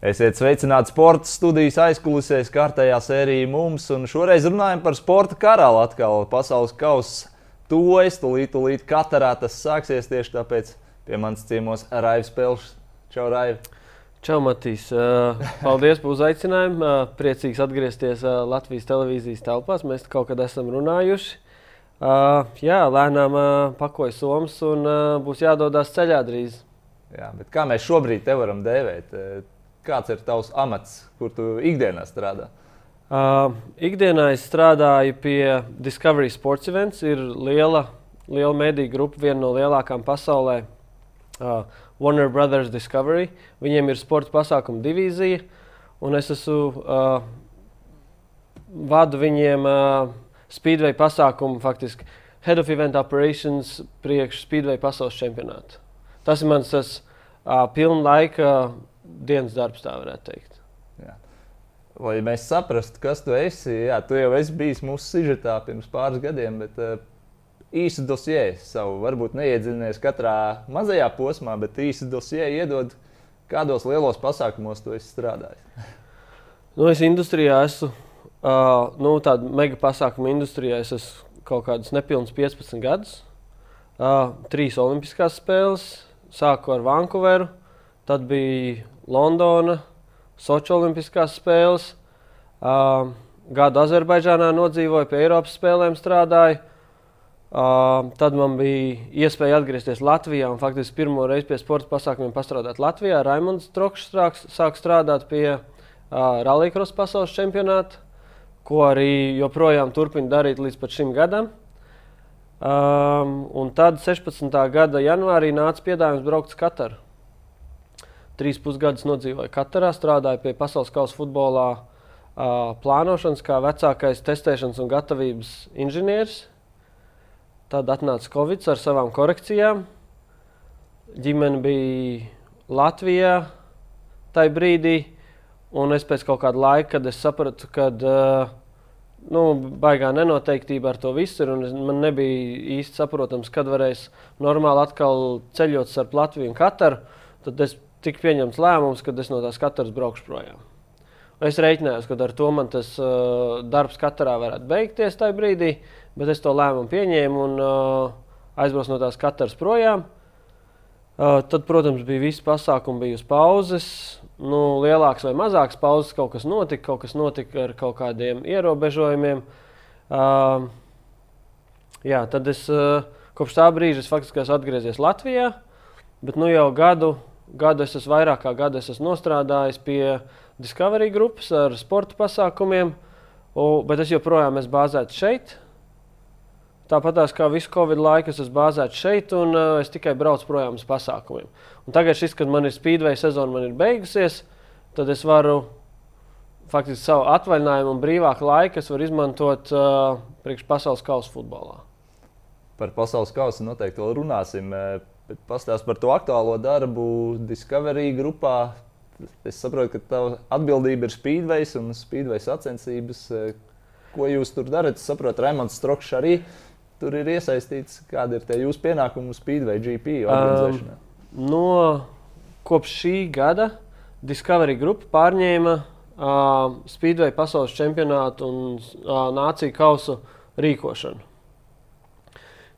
Esiet sveicināti sporta studijas aizkulisēs, kārtējā sērija mums. Šoreiz runājam par sporta karalu. Atkal pasaules kausa tojas, tūlīt, tūlīt katrā tas sāksies. Tieši tāpēc pie manas ciemos Raivs Pelšs. Čau, Raivi! Čau, Matīs! Paldies par uzaicinājumu. Priecīgs atgriezties Latvijas televīzijas telpās. Mēs kaut kad esam runājuši. Jā, lēnām pakoja somas un būs jādodas ceļā drīz. Jā, kā mēs šobrīd te varam dēvēt? Kāds ir tavs amats, kur tu ikdienā strādā? Uh, ikdienā es strādāju pie Discovery Sports Events. Ir liela, liela mediju grupa, viena no lielākajām pasaulē. Uh, Warner Brothers Discovery. Viņiem ir sporta pasākuma divīzija, un es esmu uh, vadu viņiem uh, Speedway pasākumu, faktiski Head of Event Operations priekš Speedway pasaules čempionātu. Tas ir mans tas, uh, pilna laika dienas darbs, tā varētu teikt. Jā. Lai mēs saprastu, kas tu esi, jā, tu jau esi bijis mūsu sižetā pirms pāris gadiem, bet uh, īsi dosjē savu, varbūt neiedziļinies katrā mazajā posmā, bet īsi dosjē iedod, kādos lielos pasākumos tu esi strādājis. nu, es industrijā esmu, uh, nu, tāda mega pasākuma industrijā, es esmu kaut kādus nepilnus 15 gadus. Uh, trīs olimpiskās spēles, sāku ar Vankūveru, tad bija Londona, Sochi Olimpiskās spēles. Uh, gadu Azerbaidžānā nodzīvoju, pie Eiropas spēlēm strādāju. Uh, tad man bija iespēja atgriezties Latvijā un faktiski pirmo reizi pie sporta pasākumiem pastrādāt Latvijā. Raimons Trokšs sāk strādāt pie uh, Rallija pasaules čempionāta, ko arī joprojām turpina darīt līdz šim gadam. Um, un tad 16. gada janvārī nāca piedāvājums braukt uz Kataru trīs pusgadus nodzīvoju Katarā, strādāju pie pasaules kausa futbolā uh, plānošanas, kā vecākais testēšanas un gatavības inženieris. Tad atnāca Covid ar savām korekcijām. Ģimene bija Latvijā tajā brīdī, un es pēc kaut kāda laika, kad es sapratu, ka uh, nu, baigā nenoteiktība ar to visu ir, man nebija īsti saprotams, kad varēs normāli atkal ceļot starp Latviju un Kataru. Tad es tika pieņemts lēmums, ka es no tās katras braukšu projām. Es reiķinājos, ka ar to man tas uh, darbs katrā varētu beigties tajā brīdī, bet es to lēmumu pieņēmu un uh, aizbraucu no tās katras projām. Uh, tad, protams, bija visi pasākumi, bija uz pauzes. Nu, lielāks vai mazāks pauzes, kaut kas notika, kaut kas notika ar kaut kādiem ierobežojumiem. Uh, jā, tad es uh, kopš tā brīža faktiski esmu atgriezies Latvijā, bet nu jau gadu gadu es esmu vairāk kā gadu esmu nostrādājis pie Discovery grupas ar sporta pasākumiem, un, bet es joprojām esmu bāzēts šeit. Tāpat kā visu Covid laiku, es esmu bāzēts šeit, un uh, es tikai braucu projām uz pasākumiem. Un tagad, šis, kad man ir speedway sezona, man ir beigusies, tad es varu faktiski savu atvaļinājumu un brīvāku laiku izmantot uh, priekš pasaules kausa futbolā. Par pasaules kausu noteikti vēl runāsim. Bet pastāst par to aktuālo darbu Discovery grupā. Es saprotu, ka tava atbildība ir Speedways un Speedways sacensības. Ko jūs tur darat? Es saprotu, Raimons Strokšs arī tur ir iesaistīts. Kāda ir jūsu pienākumi Speedway GP organizēšanā? Um, no kopš šī gada Discovery grupa pārņēma uh, Speedway pasaules čempionātu un uh, nāciju kausu rīkošanu.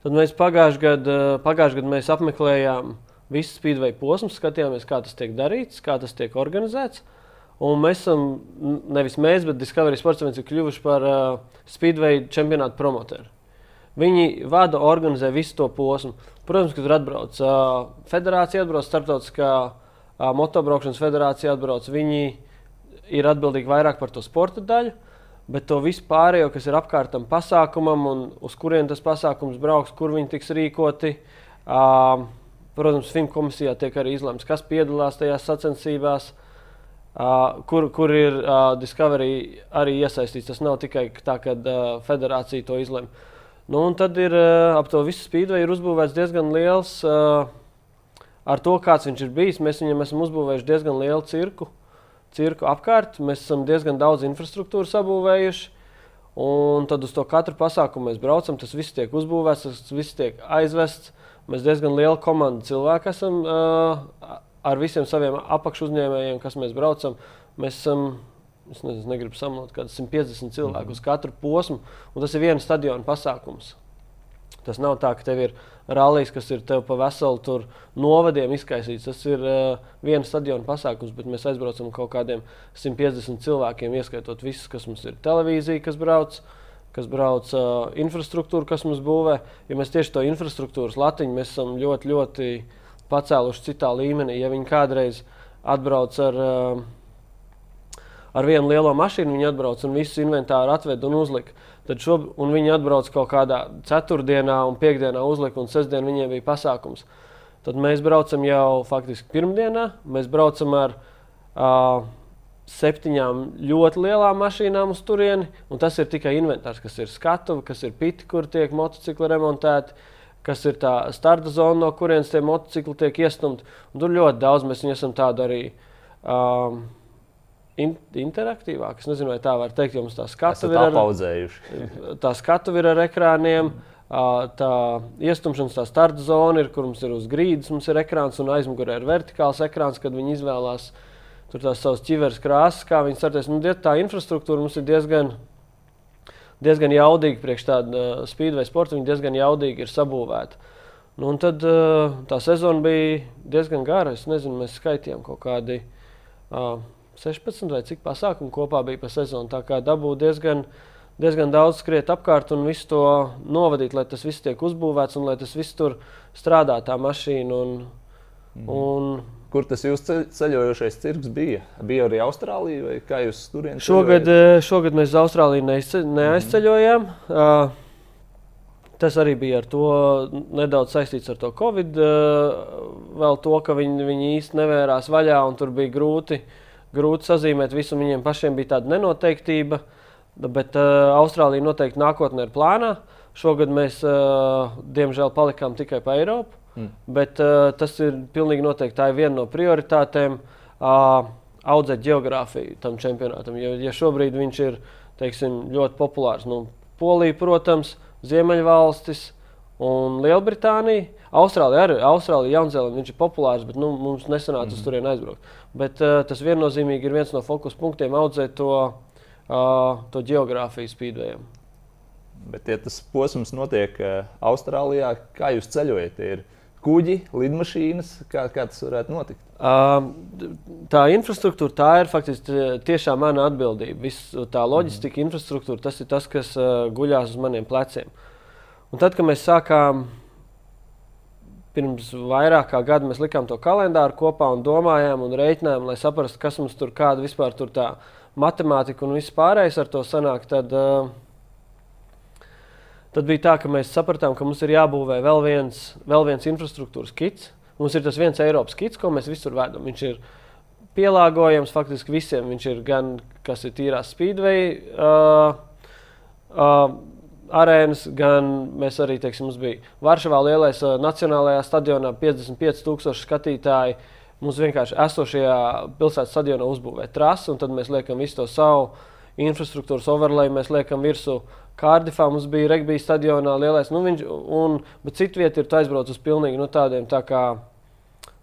Tad mēs pagājušajā gadā pagājuši gadu mēs apmeklējām visu spīdveida posmu, skatījāmies, kā tas tiek darīts, kā tas tiek organizēts. Un mēs esam, nevis mēs, bet Discovery Sports ir kļuvuši par uh, spīdveida čempionātu promotoru. Viņi vada, organizē visu to posmu. Protams, ka tur atbrauc uh, federācija, atbrauc starptautiskā uh, motobraukšanas federācija, atbrauc. Viņi ir atbildīgi vairāk par to sporta daļu. Uh, bet to visu pārējo, kas ir apkārt tam pasākumam, un uz kurien tas pasākums brauks, kur viņi tiks rīkoti. Uh, protams, FIM komisijā tiek arī izlemts, kas piedalās tajās sacensībās, uh, kur, kur ir uh, Discovery arī iesaistīts. Tas nav tikai tā, ka uh, federācija to izlemj. Nu, un tad ir uh, ap to visu spīdveju uzbūvēts diezgan liels. Uh, ar to, kāds viņš ir bijis, mēs viņam esam uzbūvējuši diezgan lielu cirku. Uh, cirku apkārt. Mēs esam diezgan daudz infrastruktūru sabūvējuši. Un tad uz to katru pasākumu mēs braucam. Tas viss tiek uzbūvēts, tas viss tiek aizvests. Mēs diezgan lielu komandu cilvēku esam uh, ar visiem saviem apakšuzņēmējiem, kas mēs braucam, mēs esam. Es nezinu, negribu samalot, kādas 150 cilvēku mm. uz katru posmu, un tas ir viens stadiona pasākums. Tas nav tā, ka tev ir rallies, kas ir tev pa veselu novadiem izkaisīts. Tas ir uh, viens stadiona pasākums, bet mēs aizbraucam kaut kādiem 150 cilvēkiem, ieskaitot visus, kas mums ir televīzija, kas brauc. Kas brauc uh, infrastruktūru, kas mums būvē. Ja mēs tieši to infrastruktūras latiņu esam ļoti, ļoti pacēluši citā līmenī. Ja viņi kādreiz atbrauc ar, uh, ar vienu lielo mašīnu, viņi atbrauc un visu inventāru atved un uzlika. Tad šob, viņi atbrauc kaut kādā ceturtdienā, un piekdienā uzlika, un sestdienā viņiem bija pasākums. Tad mēs braucam jau faktiski pirmdienā. Mēs braucam ar uh, septiņām ļoti lielām mašīnām uz turieni. Tas ir tikai inventārs, kas ir skatuve, kas ir piti, kur tiek motocikli remontēti, kas ir tā starta zona, no kurienes tie motocikli tiek iestumti. Un tur ļoti daudz mēs esam tādu arī. Um, in, interaktīvāk. Es nezinu, vai tā var teikt, jo mums tā skatu ir ar, tā skatu ir ar ekrāniem. Tā iestumšanas tā starta zona ir, kur mums ir uz grīdas, mums ir ekrāns un aizmugurē ir vertikāls ekrāns, kad viņi izvēlās tur tās savas ķiveres krāsas, kā viņi startēs. Nu, tā infrastruktūra mums ir diezgan, diezgan jaudīga priekš tāda uh, speedway sporta, viņi diezgan jaudīgi ir sabūvēti. Nu, un tad uh, tā sezona bija diezgan gara. Es nezinu, mēs skaitījām kaut kādi. Uh, 16 vai cik pasākumu kopā bija pa sezonu. Tā kā dabū diezgan, diezgan daudz skriet apkārt un visu to novadīt, lai tas viss tiek uzbūvēts un lai tas viss tur strādā, tā mašīna. Un, mm. un, Kur tas jūsu ceļojošais cirks bija? Bija arī Austrālija vai kā jūs tur bijāt? Šogad, eh, šogad mēs uz Austrāliju neaizceļojām. Mm. Uh, tas arī bija ar to nedaudz saistīts ar to Covid. Uh, vēl to, ka viņi, viņi īsti nevērās vaļā un tur bija grūti grūti sazīmēt visu. Viņiem pašiem bija tāda nenoteiktība, bet uh, Austrālija noteikti nākotnē ir plānā. Šogad mēs, uh, diemžēl, palikām tikai pa Eiropu, mm. bet uh, tas ir pilnīgi noteikti tā ir viena no prioritātēm. Uh, audzēt geogrāfiju tam čempionātam. Jo, ja šobrīd viņš ir teiksim, ļoti populārs, nu, Polija, protams, Ziemeļvalstis un Lielbritānija. Austrālija arī Austrālija, Jaunzēlanda, viņš ir populārs, bet nu, mums nesanāca mm. uz mhm. turieni aizbraukt. Bet uh, tas viennozīmīgi ir viens no fokus punktiem audzēt to, uh, to geogrāfiju spīdvējiem. Bet, ja tas posms notiek uh, Austrālijā, kā jūs ceļojat? Ir kuģi, lidmašīnas, kā, kā tas varētu notikt? Uh, tā infrastruktūra tā ir faktiski tiešām mana atbildība. Viss tā loģistika, mm. infrastruktūra, tas ir tas, kas uh, guļās uz maniem pleciem. Un tad, kad mēs sākām pirms vairāk kā gada mēs likām to kalendāru kopā un domājām un rēķinājām, lai saprastu, kas mums tur kāda vispār tur tā matemātika un viss pārējais ar to sanāk. Tad, uh, tad bija tā, ka mēs sapratām, ka mums ir jābūvē vēl viens, vēl viens infrastruktūras kits. Mums ir tas viens Eiropas kits, ko mēs visur vedam. Viņš ir pielāgojams faktiski visiem. Viņš ir gan kas ir tīrās speedway. Uh, uh, arēnas, gan mēs arī, teiksim, mums bija Varšavā lielais uh, nacionālajā stadionā 55,000 skatītāji. Mums vienkārši esošajā pilsētas stadionā uzbūvē trasi, un tad mēs liekam visu to savu infrastruktūras overlay, mēs liekam virsū. Kārdifā mums bija regbija stadionā lielais, nu viņš, un, bet citu vietu ir aizbrauc uz pilnīgi nu, tādiem tā kā,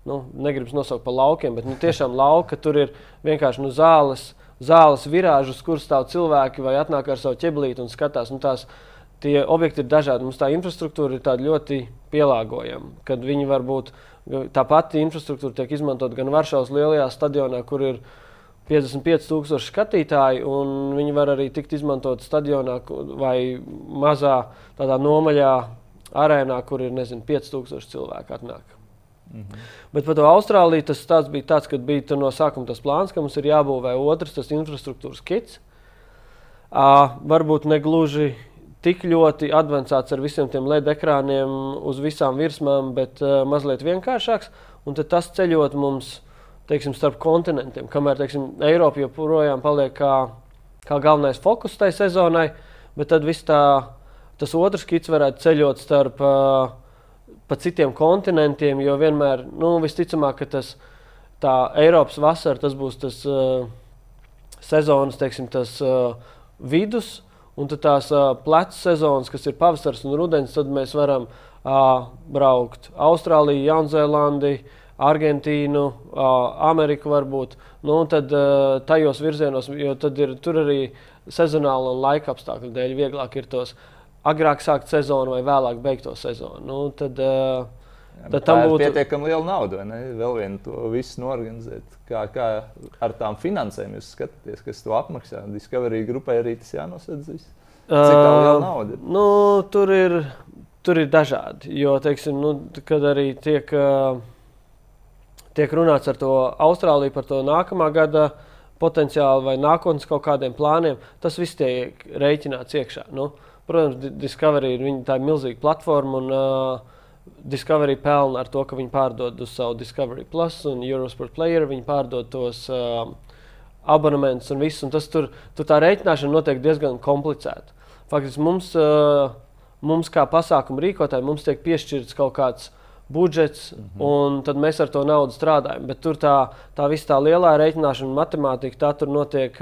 nu, negribas nosaukt par laukiem, bet nu, tiešām lauka, tur ir vienkārši nu, zāles, zāles virāžas, kur stāv cilvēki vai atnāk ar savu ķeblīti un skatās. Nu, tās, tie objekti ir dažādi. Mums tā infrastruktūra ir ļoti pielāgojama. Kad viņi var būt tā pati infrastruktūra, tiek izmantot gan Varšavas lielajā stadionā, kur ir 55,000 skatītāji, un viņi var arī tikt izmantot stadionā vai mazā tādā nomaļā arēnā, kur ir nezinu, 5000 cilvēku atnāk. Mm -hmm. Bet par to Austrāliju tas bija tāds, ka bija no sākuma tas plāns, ka mums ir jābūvē otrs tas infrastruktūras kits. Uh, varbūt ne gluži tik ļoti avansēts ar visiem tiem LED ekrāniem uz visām virsmām, bet uh, mazliet vienkāršāks. Un tas ceļot mums teiksim, starp kontinentiem, kamēr teiksim, Eiropa joprojām paliek kā, kā galvenais fokus tai sezonai, bet tad viss tā, tas otrs kits varētu ceļot starp uh, pa citiem kontinentiem, jo vienmēr, nu, visticamāk, tas tā Eiropas vasara, tas būs tas uh, sezonas, teiksim, tas uh, vidus, Un tad tās uh, plecu sezonas, kas ir pavasaris un rudens, tad mēs varam uh, braukt Austrāliju, Jaunzēlandi, Argentīnu, Ameriku varbūt. Nu, tad tajos virzienos, jo tad ir tur arī sezonāla un laika apstākļu dēļ vieglāk ir tos agrāk sākt sezonu vai vēlāk beigt to sezonu. Nu, tad, Jā, tad tam būtu pietiekami liela nauda, vai ne? Vēl vienu to visu norganizēt. Kā, kā ar tām finansēm jūs skatāties, kas to apmaksā? Discovery grupai arī tas jānosedz. Viss. Cik tā liela nauda? Uh, nu, tur ir tur ir dažādi. Jo, teiksim, nu, kad arī tiek, tiek runāts ar to Austrāliju par to nākamā gada potenciālu vai nākotnes kaut kādiem plāniem, tas viss tiek rēķināts iekšā. Nu, protams, Discovery ir viņa, tā ir milzīga platforma. Un, uh, Discovery pelna ar to, ka viņi pārdod uz savu Discovery Plus un Eurosport Player. Viņi pārdod tos uh, abonementus un visu. Un tas tur, tur tā rēķināšana notiek diezgan komplicēta. Faktiski mums uh, mums, kā pasākumu rīkotājiem, mums tiek piešķirts kaut kāds budžets, mm -hmm. un tad mēs ar to naudu strādājam. Bet tur tā, tā visa tā lielā rēķināšana, matemātika, tā tur notiek.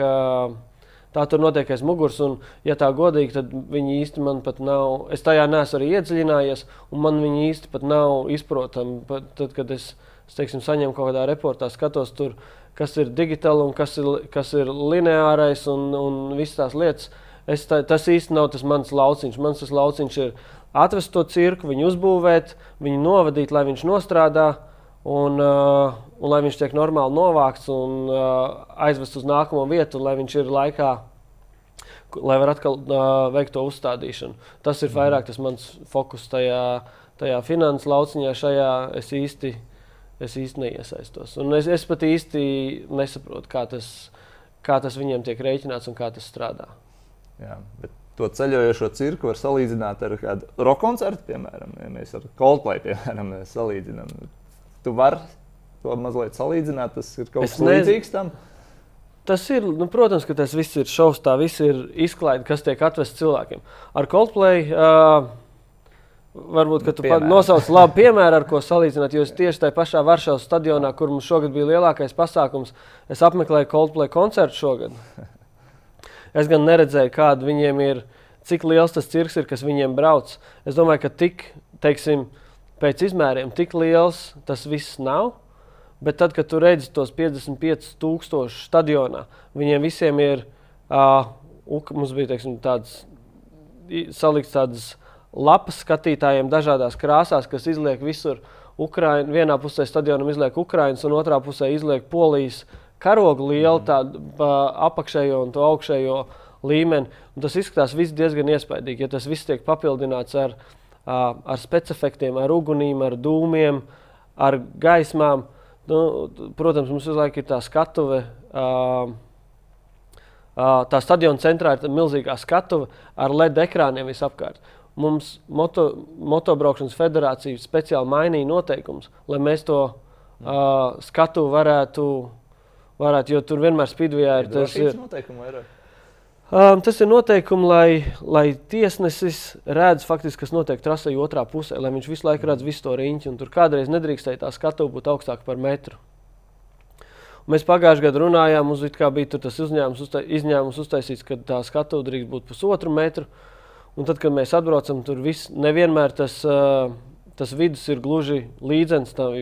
Tā tur notiek aiz muguras, un, ja tā godīgi, tad viņi īsti man pat nav. Es tajā neesmu arī iedziļinājies, un man viņi īsti pat nav izprotami. Tad, kad es, es teiksim, saņemu kaut kādā reportā, skatos, tur, kas ir digitāli un kas ir, kas ir lineārais un, un visas tās lietas. Es, tā, tas īsti nav tas mans lauciņš. Mans tas lauciņš ir atvest to cirku, viņu uzbūvēt, viņu novadīt, lai viņš nostrādā. Un, uh, un lai viņš tiek normāli novākts un uh, aizvest uz nākamo vietu, lai viņš ir laikā, lai var atkal uh, veikt to uzstādīšanu. Tas ir mhm. vairāk tas mans fokus tajā, tajā finanses lauciņā. Šajā es īsti, es īsti neiesaistos. Un es, es pat īsti nesaprotu, kā tas, kā tas viņiem tiek rēķināts un kā tas strādā. Jā, bet to ceļojošo cirku var salīdzināt ar kādu roka koncertu, piemēram, ja mēs ar Coldplay piemēram, salīdzinām. Tu vari to mazliet salīdzināt, tas ir kaut kas līdzīgs tam. Tas ir, nu, protams, ka tas viss ir šovs, tā viss ir izklaide, kas tiek atvests cilvēkiem. Ar Coldplay uh, varbūt tu nosauc labu piemēru, ar ko salīdzināt. Jo tieši tajā pašā Varšavas stadionā, kur mums šogad bija lielākais pasākums, es apmeklēju Coldplay koncertu šogad. Es gan neredzēju, kāda viņiem ir, cik liels tas cirks ir, kas viņiem brauc. Es domāju, ka tik, teiksim, pēc izmēriem tik liels tas viss nav. Bet tad, kad tu redzi tos 55,000 stadionā, viņiem visiem ir, uh, mums bija teiksim, tāds, salikts tādas lapas skatītājiem dažādās krāsās, kas izliek visur. Ukraiņu, vienā pusē stadionam izliek Ukraiņas, un otrā pusē izliek Polijas karogu lielu mhm. tādu apakšējo un augšējo līmeni. Un tas izskatās diezgan iespaidīgi, ja tas viss tiek papildināts ar, ar specifiktiem, ar ugunīm, ar dūmiem, ar gaismām. Nu, protams, mums visu laiku ir tā skatuve. Tā stadiona centrā ir milzīga skatuve ar LED ekrāniem visapkārt. Mums moto, motobraukšanas federācija speciāli mainīja noteikumus, lai mēs to uh, skatu varētu varētu, jo tur vienmēr spīdvijā ir tas ir. Um, tas ir noteikumi, lai, lai tiesnesis redz, faktiski, kas notiek trasē otrā pusē, lai viņš visu laiku redz visu to riņķi. Tur kādreiz nedrīkstēja tā skatu būt augstāka par metru. Un mēs pagājušajā gadā runājām, mums bija tas uzņēmums, uzta, izņēmums uztaisīts, ka tā skatu drīkst būt pusotru metru. Un tad, kad mēs atbraucam, tur viss nevienmēr tas, uh, tas vidus ir gluži līdzens tam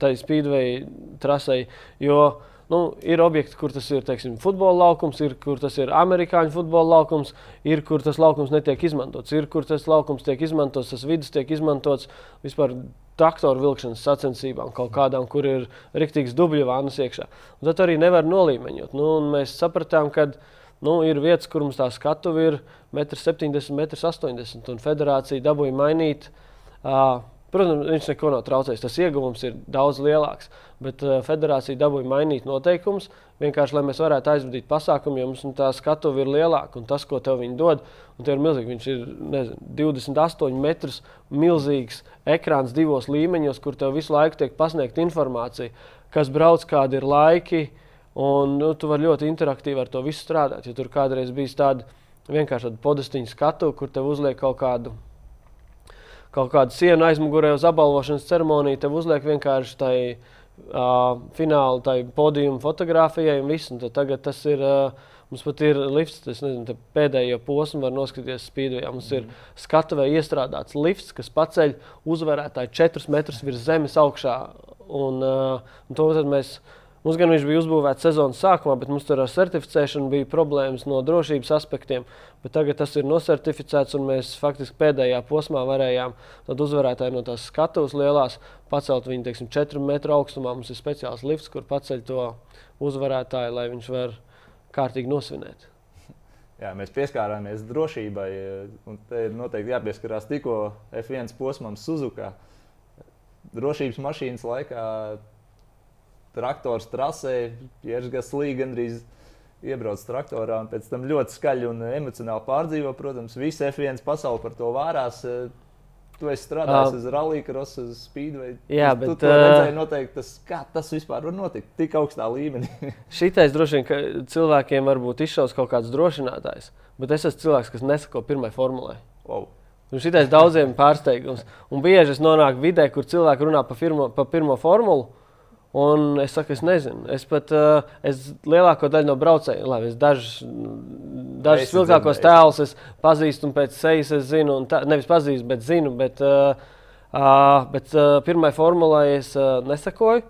tai spīdveja trasei. Jo nu, ir objekti, kur tas ir teiksim, futbola laukums, ir kur tas ir amerikāņu futbola laukums, ir kur tas laukums netiek izmantots, ir kur tas laukums tiek izmantots, tas vidus tiek izmantots vispār traktoru vilkšanas sacensībām, kaut kādām, kur ir rīktīgs dubļu vānas iekšā. Un tad arī nevar nolīmeņot. Nu, mēs sapratām, ka nu, ir vietas, kur mums tā skatuve ir 1,70 m, 1,80 m, un federācija dabūja mainīt. Uh, Protams, viņš neko nav traucējis. Tas ieguvums ir daudz lielāks. Bet uh, federācija dabūja mainīt noteikumus vienkārši, lai mēs varētu aizvadīt pasākumu, jo mums nu, tā skatuve ir lielāka un tas, ko tev viņi dod, ir milzīgi. Viņš ir nezinu, 28 metrus milzīgs ekrāns divos līmeņos, kur tev visu laiku tiek pasniegta informācija, kas brauc, kādi ir laiki. Un, nu, tu vari ļoti interaktīvi ar to visu strādāt. Ja tur kādreiz bija tāda vienkārši podestiņa skatu, kur tev uzliek kaut kādu kaut kādu sienu aizmugurē uz apbalvošanas ceremoniju, tev uzliek vienkārši tai uh, fināla, tai podiuma fotografijai un viss. Un tagad tas ir. Uh, Mums pat ir lifts, tas nezinu, pēdējo posmu var noskatīties spīdvejā. Mums mm. ir skatuvē iestrādāts lifts, kas paceļ uzvarētāju 4 metrus virs zemes augšā Un, uh, un to mēs Mums gan viņš bija uzbūvēts sezonas sākumā, bet mums tur ar certificēšanu bija problēmas no drošības aspektiem. Bet tagad tas ir nosertificēts, un mēs faktiski pēdējā posmā varējām uzvarētāju no tās skatuves lielās pacelt viņu teiksim, 4 metru augstumā. Mums ir speciāls lifts, kur paceļ to uzvarētāju, lai viņš var kārtīgi nosvinēt. Jā, mēs pieskārāmies drošībai, un te ir noteikti jāpieskarās tikko F1 posmam Suzuka. Drošības mašīnas laikā traktors trasē, Pieris Gaslī gandrīz iebrauc traktorā un pēc tam ļoti skaļi un emocionāli pārdzīvo. Protams, visi F1 pasauli par to vārās. Tu esi strādājis uh, uz rallija, uz speedway. Jā, tu, bet tu redzēji, noteikti, tas, kā tas vispār var notikt tik augstā līmenī. Šitais droši vien, ka cilvēkiem varbūt izšaus kaut kāds drošinātājs, bet es esmu cilvēks, kas nesako pirmai formulai. Wow. Un šitais daudziem pārsteigums. Un bieži es nonāku vidē, kur cilvēki runā par pirmo, pa pirmo formulu. Un es saku, es nezinu. Es pat uh, es lielāko daļu no braucējiem, labi, es dažus, dažus vilkākos tēlus es pazīstu un pēc sejas es zinu, tā, nevis pazīstu, bet zinu. Bet, uh, uh, bet uh, pirmai formulai es uh, nesakoju.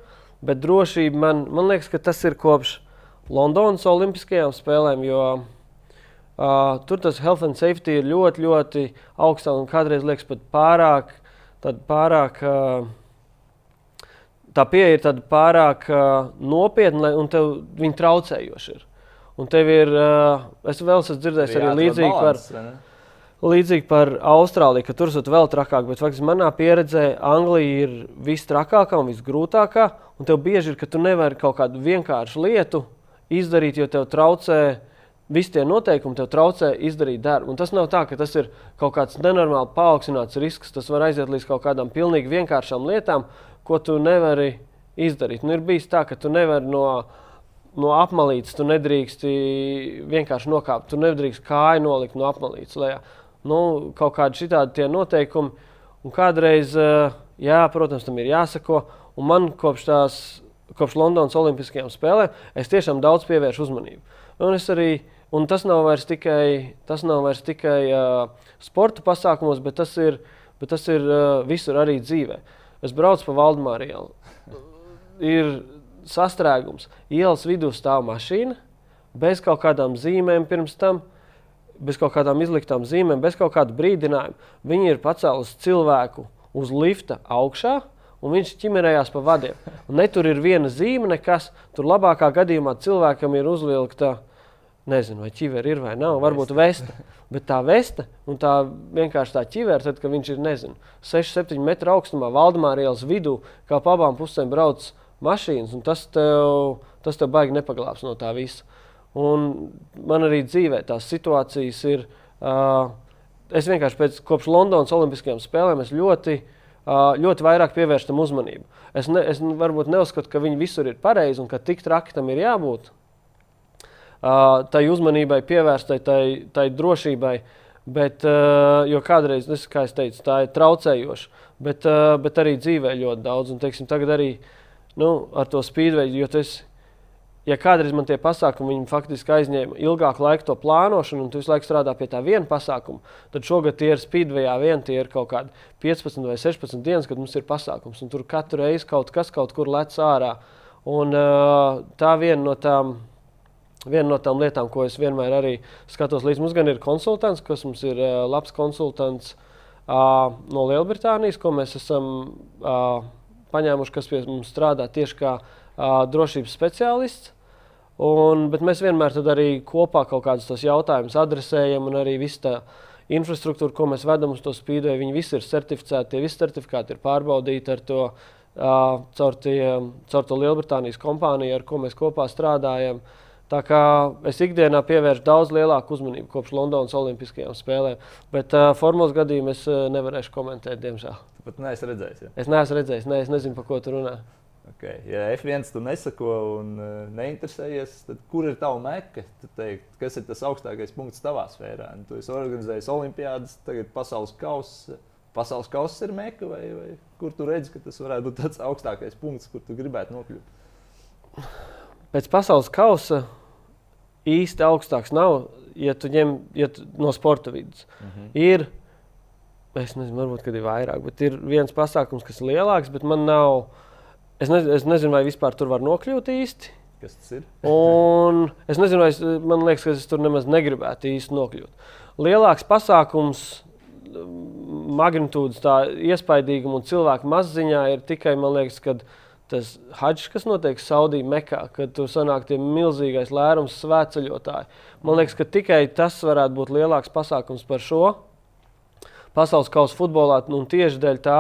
Bet drošība man, man liekas, ka tas ir kopš Londonas Olimpiskajām spēlēm. Jo, Uh, tur tas health and safety ir ļoti, ļoti augstā un kādreiz liekas pat pārāk, pārāk uh, tā pieeja ir pārāk uh, nopietna un tev viņa traucējoša ir. Un tev ir, uh, es vēl esmu dzirdējis arī līdzīgi balans, par, līdzīgi par Austrāliju, ka tur ir vēl trakāk, bet faktiski manā pieredzē Anglija ir vistrakākā un visgrūtākā. Un tev bieži ir, ka tu nevari kaut kādu vienkāršu lietu izdarīt, jo tev traucē visi tie noteikumi, tev traucē izdarīt darbu. Un tas nav tā, ka tas ir kaut kāds nenormāli paaugstināts risks. Tas var aiziet līdz kaut kādām pilnīgi vienkāršām lietām, ko tu nevari izdarīt. Nu, ir bijis tā, ka tu nevari no, no apmalītes, tu nedrīkst vienkārši nokāpt, tu nedrīkst kāju nolikt no apmalītes lejā. Nu, kaut kādi šitādi noteikumi, un kādreiz, eh, jā, protams, tam ir jāsako. Un man kopš tās, kopš Londonas Olimpiskajām spēlēm, es tiešām daudz pievēršu uzmanību. Un arī Un tas nav vairs tikai, tas nav vairs tikai uh, sporta pasākumos, bet tas ir, bet tas ir uh, visur arī dzīvē. Es braucu pa Valdemāru ielu. Ir sastrēgums. Ielas vidū stāv mašīna bez kaut kādām zīmēm pirms tam, bez kaut kādām izliktām zīmēm, bez kaut kāda brīdinājuma. Viņi ir pacēluši cilvēku uz lifta augšā. Un viņš ķimerējās pa vadiem. Un ne tur ir viena zīme, nekas. Tur labākā gadījumā cilvēkam ir uzvilkta, nezinu, vai ķiveri ir vai nav, varbūt vesta. Bet tā vesta un tā vienkārši tā ķivera, tad, kad viņš ir nezinu, 6-7 metru augstumā, Valdemāra ielas vidū, kā pa abām pusēm brauc mašīnas, un tas tev, tas tev baigi nepaglābs no tā visa. Un man arī dzīvē tās situācijas ir. Uh, es vienkārši pēc kopš Londonas Olimpiskajām spēlēm ļoti, uh, ļoti vairāk pievērstu tam uzmanību. Es, ne, es varbūt neuzskatu, ka viņi visur ir pareizi un ka tik traki tam ir jābūt tai uzmanībai pievērstai, tai, tai drošībai. Bet, jo kādreiz, es, kā es teicu, tā ir traucējoša, bet, bet arī dzīvē ļoti daudz. Un, teiksim, tagad arī nu, ar to spīdveidi, jo tas, ja kādreiz man tie pasākumi faktiski aizņēma ilgāku laiku to plānošanu, un tu visu laiku strādā pie tā viena pasākuma, tad šogad tie ir spīdvejā vien, tie ir kaut kādi 15 vai 16 dienas, kad mums ir pasākums, un tur katru reizi kaut kas kaut kur lec ārā. Un tā viena no tām Viena no tām lietām, ko es vienmēr arī skatos, līdz mums gan ir konsultants, kas mums ir uh, labs konsultants uh, no Lielbritānijas, ko mēs esam uh, paņēmuši, kas pie mums strādā tieši kā uh, drošības speciālists. Un, bet mēs vienmēr arī kopā kaut kādus tos jautājumus adresējam, un arī viss tā infrastruktūra, ko mēs vedam uz to spīdēju, viņi visi ir certificēti, tie visi certifikāti ir pārbaudīti ar to, uh, caur, tie, caur to Lielbritānijas kompāniju, ar ko mēs kopā strādājam. Uh, Tā kā es ikdienā pievēršu daudz lielāku uzmanību kopš Londonas Olimpiskajām spēlēm, bet uh, formulas gadījumu es uh, nevarēšu komentēt, diemžēl. Pat neesi redzējis. Ja? Es neesmu redzējis, ne, es nezinu, par ko tu runā. Okay. Ja F1 tu nesako un uh, neinteresējies, tad kur ir tava meka? Teikt, kas ir tas augstākais punkts tavā sfērā? Nu, tu esi organizējis olimpiādas, tagad pasaules kausa. Pasaules kausa ir meka, vai, vai kur tu redzi, ka tas varētu būt tāds augstākais punkts, kur tu gribētu nokļūt? Pēc pasaules kausa īsti augstāks nav, ja tu ņem ja tu, no sporta vidus. Mm -hmm. Ir, es nezinu, varbūt ir vairāk, bet ir viens pasākums, kas ir lielāks, bet man nav. es, ne, es nezinu, vai vispār tur var nokļūt īsti. Kas tas ir? Un es nezinu, vai es, man liekas, ka es tur nemaz negribētu īsti nokļūt. Lielāks pasākums, magnitūdas, tā iespaidīguma un cilvēku mazziņā ir tikai, man liekas, kad tas haģis, kas notiek Saudijā, Mekā, kad tur sanāk tie milzīgais lērums svētceļotāji. Man liekas, ka tikai tas varētu būt lielāks pasākums par šo pasaules kausa futbolā, nu, tieši dēļ tā,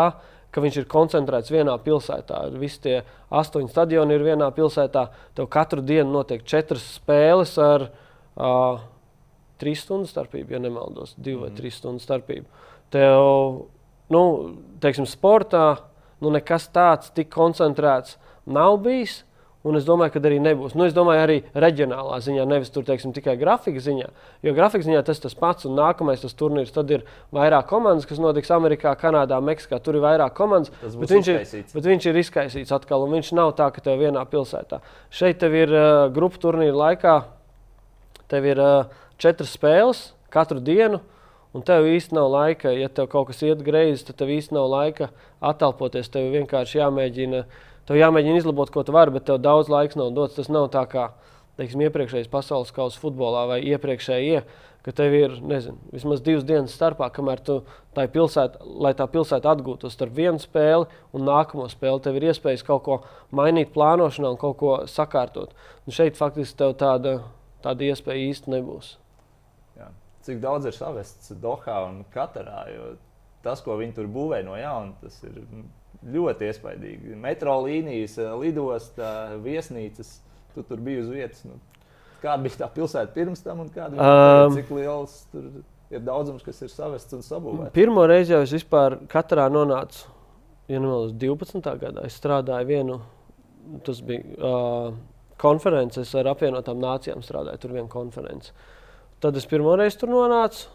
ka viņš ir koncentrēts vienā pilsētā. Visi tie astoņi stadioni ir vienā pilsētā. Tev katru dienu notiek četras spēles ar uh, trīs stundu starpību, ja nemaldos, divu mm. vai trīs stundu starpību. Tev, nu, teiksim, sportā nu, nekas tāds tik koncentrēts nav bijis. Un es domāju, ka arī nebūs. Nu, es domāju, arī reģionālā ziņā, nevis tur, teiksim, tikai grafika ziņā. Jo grafika ziņā tas tas pats, un nākamais tas turnīrs. Tad ir vairāk komandas, kas notiks Amerikā, Kanādā, Meksikā. Tur ir vairāk komandas. Bet viņš, ir, bet viņš ir izkaisīts atkal, un viņš nav tā, ka tev vienā pilsētā. Šeit tev ir uh, grupu turnīra laikā, tev ir uh, četras spēles katru dienu. Un tev īsti nav laika, ja tev kaut kas iet greizi, tad tev īsti nav laika attelpoties. Tev vienkārši jāmēģina Tev jāmēģina izlabot, ko tu vari, bet tev daudz laiks nav dots. Tas nav tā kā teiksim, iepriekšējais pasaules kausa futbolā vai iepriekšējie, ka tev ir nezinu, vismaz divas dienas starpā, kamēr tu tā pilsēta, lai tā pilsēta atgūtos starp vienu spēli un nākamo spēli. Tev ir iespējas kaut ko mainīt plānošanā un kaut ko sakārtot. Un šeit faktiski tev tāda, tāda iespēja īsti nebūs. Cik daudz ir savests Dohā un Katarā? Tas, ko viņi tur būvē no jauna, tas ir ļoti iespaidīgi. Metro līnijas, eh, lidosta, viesnīcas, tu tur biji uz vietas. Nu, kāda bija tā pilsēta pirms tam un kāda bija um, cik liels tur ir daudzums, kas ir savests un sabūvēts? Pirmo reizi jau es vispār katrā nonācu, ja nemaldos, 12. gadā. Es strādāju vienu, tas bija uh, konferences ar apvienotām nācijām, strādāju tur vienu konferenci. Tad es pirmo reizi tur nonācu,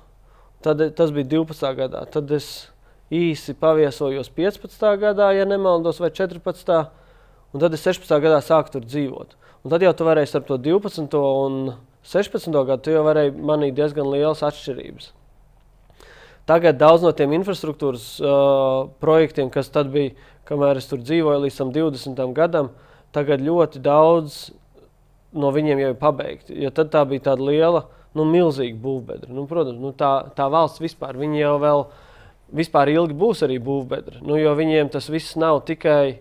tad tas bija 12. gadā. Tad es īsi paviesojos 15. gadā, ja nemaldos, vai 14. un tad es 16. gadā sāku tur dzīvot. Un tad jau tu varēji starp to 12. un 16. gadu, tu jau varēji manīt diezgan lielas atšķirības. Tagad daudz no tiem infrastruktūras uh, projektiem, kas tad bija, kamēr es tur dzīvoju līdz 20. gadam, tagad ļoti daudz no viņiem jau ir pabeigti. Jo tad tā bija tāda liela, nu, milzīga būvbedra. Nu, protams, nu, tā, tā valsts vispār, jau vēl vispār ilgi būs arī būvbedri. Nu, jo viņiem tas viss nav tikai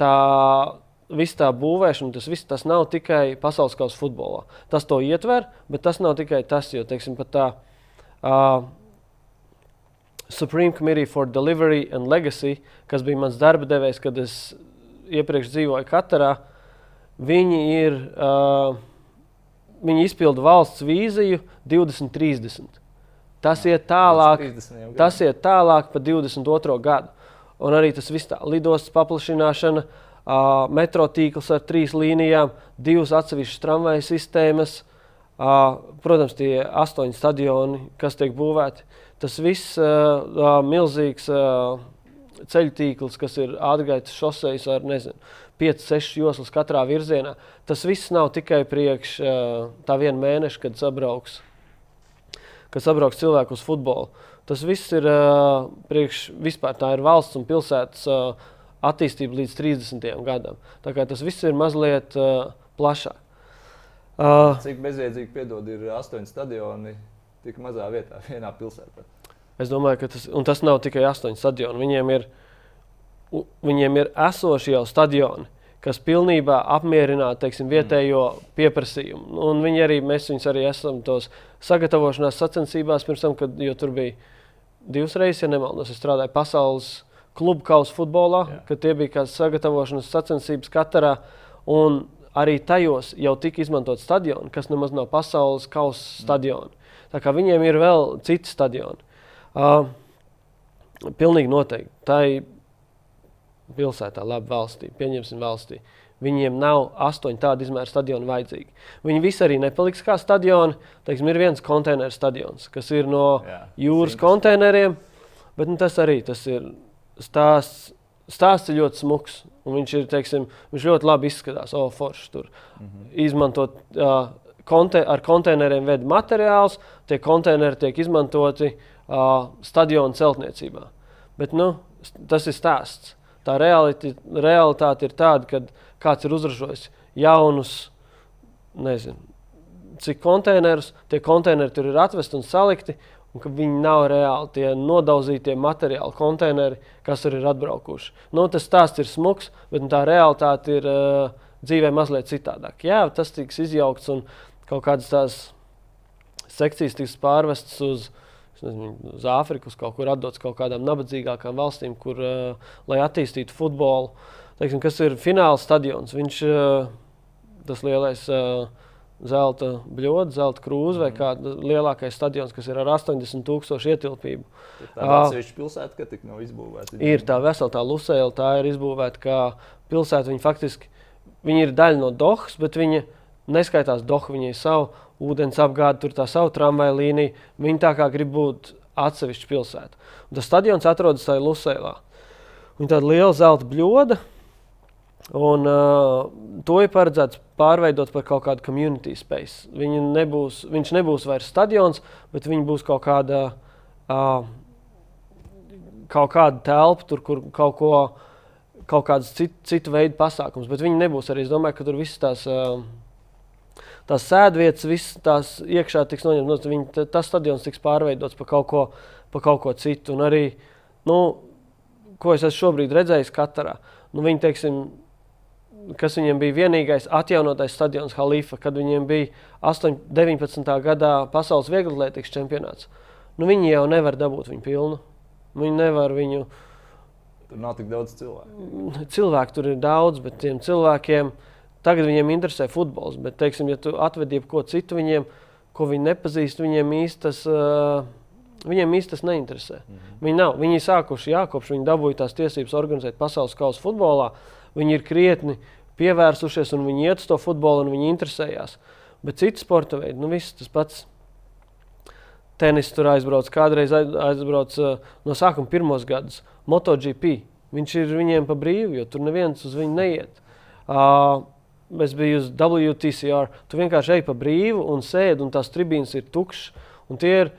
tā. Viss tā būvēšana, tas viss tas nav tikai pasaules kausa futbolā. Tas to ietver, bet tas nav tikai tas, jo teiksim, tā uh, Supreme Committee for Delivery and Legacy, kas bija mans darba devējs, kad es iepriekš dzīvoju Katarā, viņi ir. Uh, viņi izpilda valsts vīziju 2030. Tas iet tālāk, tas iet tālāk pa 22. gadu. Un arī tas viss tā lidostas paplašināšana, uh, metro tīkls ar trīs līnijām, divas atsevišķas tramvaja sistēmas, uh, protams, tie astoņi stadioni, kas tiek būvēti. Tas viss uh, uh, milzīgs uh, ceļu tīkls, kas ir atgaitas šoseis ar nezinu, 5, 6 joslas katrā virzienā. Tas viss nav tikai priekš uh, tā viena mēneša, kad sabrauks kas sabrauc cilvēku uz futbolu. Tas viss ir uh, priekš vispār tā ir valsts un pilsētas uh, attīstība līdz 30. gadam. Tā kā tas viss ir mazliet uh, plašāk. Uh, Cik bezjēdzīgi piedod ir astoņi stadioni tik mazā vietā, vienā pilsētā? Es domāju, ka tas, tas nav tikai astoņi stadioni. Viņiem ir, viņiem ir esoši jau stadioni kas pilnībā apmierinātu teiksim, vietējo pieprasījumu. Un viņi arī, mēs viņus arī esam tos sagatavošanās sacensībās, pirms tam, kad tur bija divas reizes, ja nemaldos, es strādāju pasaules klubu kausa futbolā, Jā. kad tie bija kādas sagatavošanas sacensības katrā. Un arī tajos jau tika izmantot stadioni, kas nemaz nav pasaules kausa stadioni. Tā kā viņiem ir vēl citi stadioni. Uh, pilnīgi noteikti. Tā ir pilsētā, labi valstī, pieņemsim valstī. Viņiem nav astoņu tādu izmēru stadionu vajadzīgi. Viņi visi arī nepaliks kā stadioni. Teiksim, ir viens konteineru stadions, kas ir no Jā, jūras konteineriem, bet nu, tas arī tas ir stāsts. Stāsts ir ļoti smags, un viņš, ir, teiksim, viņš ļoti labi izskatās. O, forši tur mm -hmm. izmantot uh, konte, ar konteineriem veidu materiālus, tie konteineri tiek izmantoti uh, stadionu celtniecībā. Bet nu, tas ir stāsts. Tā realiti, realitāte ir tāda, ka kāds ir uzražojis jaunus, nezinu, cik konteinerus, tie konteineri tur ir atvesti un salikti, un ka viņi nav reāli tie nodauzītie materiāli, konteineri, kas tur ir atbraukuši. Nu, tas stāsts ir smags, bet tā realitāte ir uh, dzīvē mazliet citādāk. Jā, tas tiks izjaukts un kaut kādas tās sekcijas tiks pārvestas uz. Nezinu, uz Āfriku, uz kaut kur atdots kaut kādām nabadzīgākām valstīm, kur, uh, lai attīstītu futbolu. Teiksim, kas ir fināla stadions? Viņš ir uh, tas lielais uh, zelta bļoda, zelta krūze vai mhm. kāda lielākais stadions, kas ir ar 80,000 ietilpību. Tā atsevišķa pilsēta, ka tik nav izbūvēta. Ir tā vesela tā Lusēla, tā ir izbūvēta kā pilsēta. Viņa faktiski viņa ir daļa no Dohas, bet viņa neskaitās Doha. Viņai ir sava ūdens apgāde, tur tā sava tramvaja līnija. Viņa tā kā grib būt atsevišķa pilsēta. Un tas stadions atrodas tajā Lusēlā. Viņa tāda liela zelta bļoda Un, uh, to ir paredzēts pārveidot par kaut kādu community space. Viņa nebūs, viņš nebūs vairs stadions, bet viņa būs kaut kāda, uh, kaut kāda telpa, tur, kur kaut ko, kaut kāds cit, citu veidu pasākums. Bet viņi nebūs arī. Es domāju, ka tur viss tās. Uh, Tās sēdvietas, visas tās iekšā tiks noņemtas. Viņa, tas stadions tiks pārveidots par kaut ko, par kaut ko citu. Un arī, nu, ko es esmu šobrīd redzējis Katarā, nu, viņi, teiksim, kas viņiem bija vienīgais atjaunotais stadions Halifa, kad viņiem bija 8, 19. gadā pasaules vieglatlētikas čempionāts. Nu, viņi jau nevar dabūt viņu pilnu. Viņi nevar viņu. Tur nav tik daudz cilvēku. Cilvēku tur ir daudz, bet tiem cilvēkiem tagad viņiem interesē futbols. Bet, teiksim, ja tu atvedi ko citu viņiem, ko viņi nepazīst, viņiem īstas. Uh, Viņiem īstenībā tas neinteresē. Mm -hmm. Viņi nav. Viņi ir sākuši, jā, kopš viņi dabūja tās tiesības organizēt pasaules kausa futbolā. Viņi ir krietni pievērsušies un viņi iet uz to futbolu un viņi interesējās. Bet citi sporta veidi, nu viss tas pats. Tenis tur aizbrauc, kādreiz aizbrauc no sākuma pirmos gadus. MotoGP. Viņš ir viņiem pa brīvu, jo tur neviens uz viņu neiet. Uh, es biju uz WTCR. Tu vienkārši ej pa brīvu un sēdi, un tās tribīnas ir tukšas. Tie ir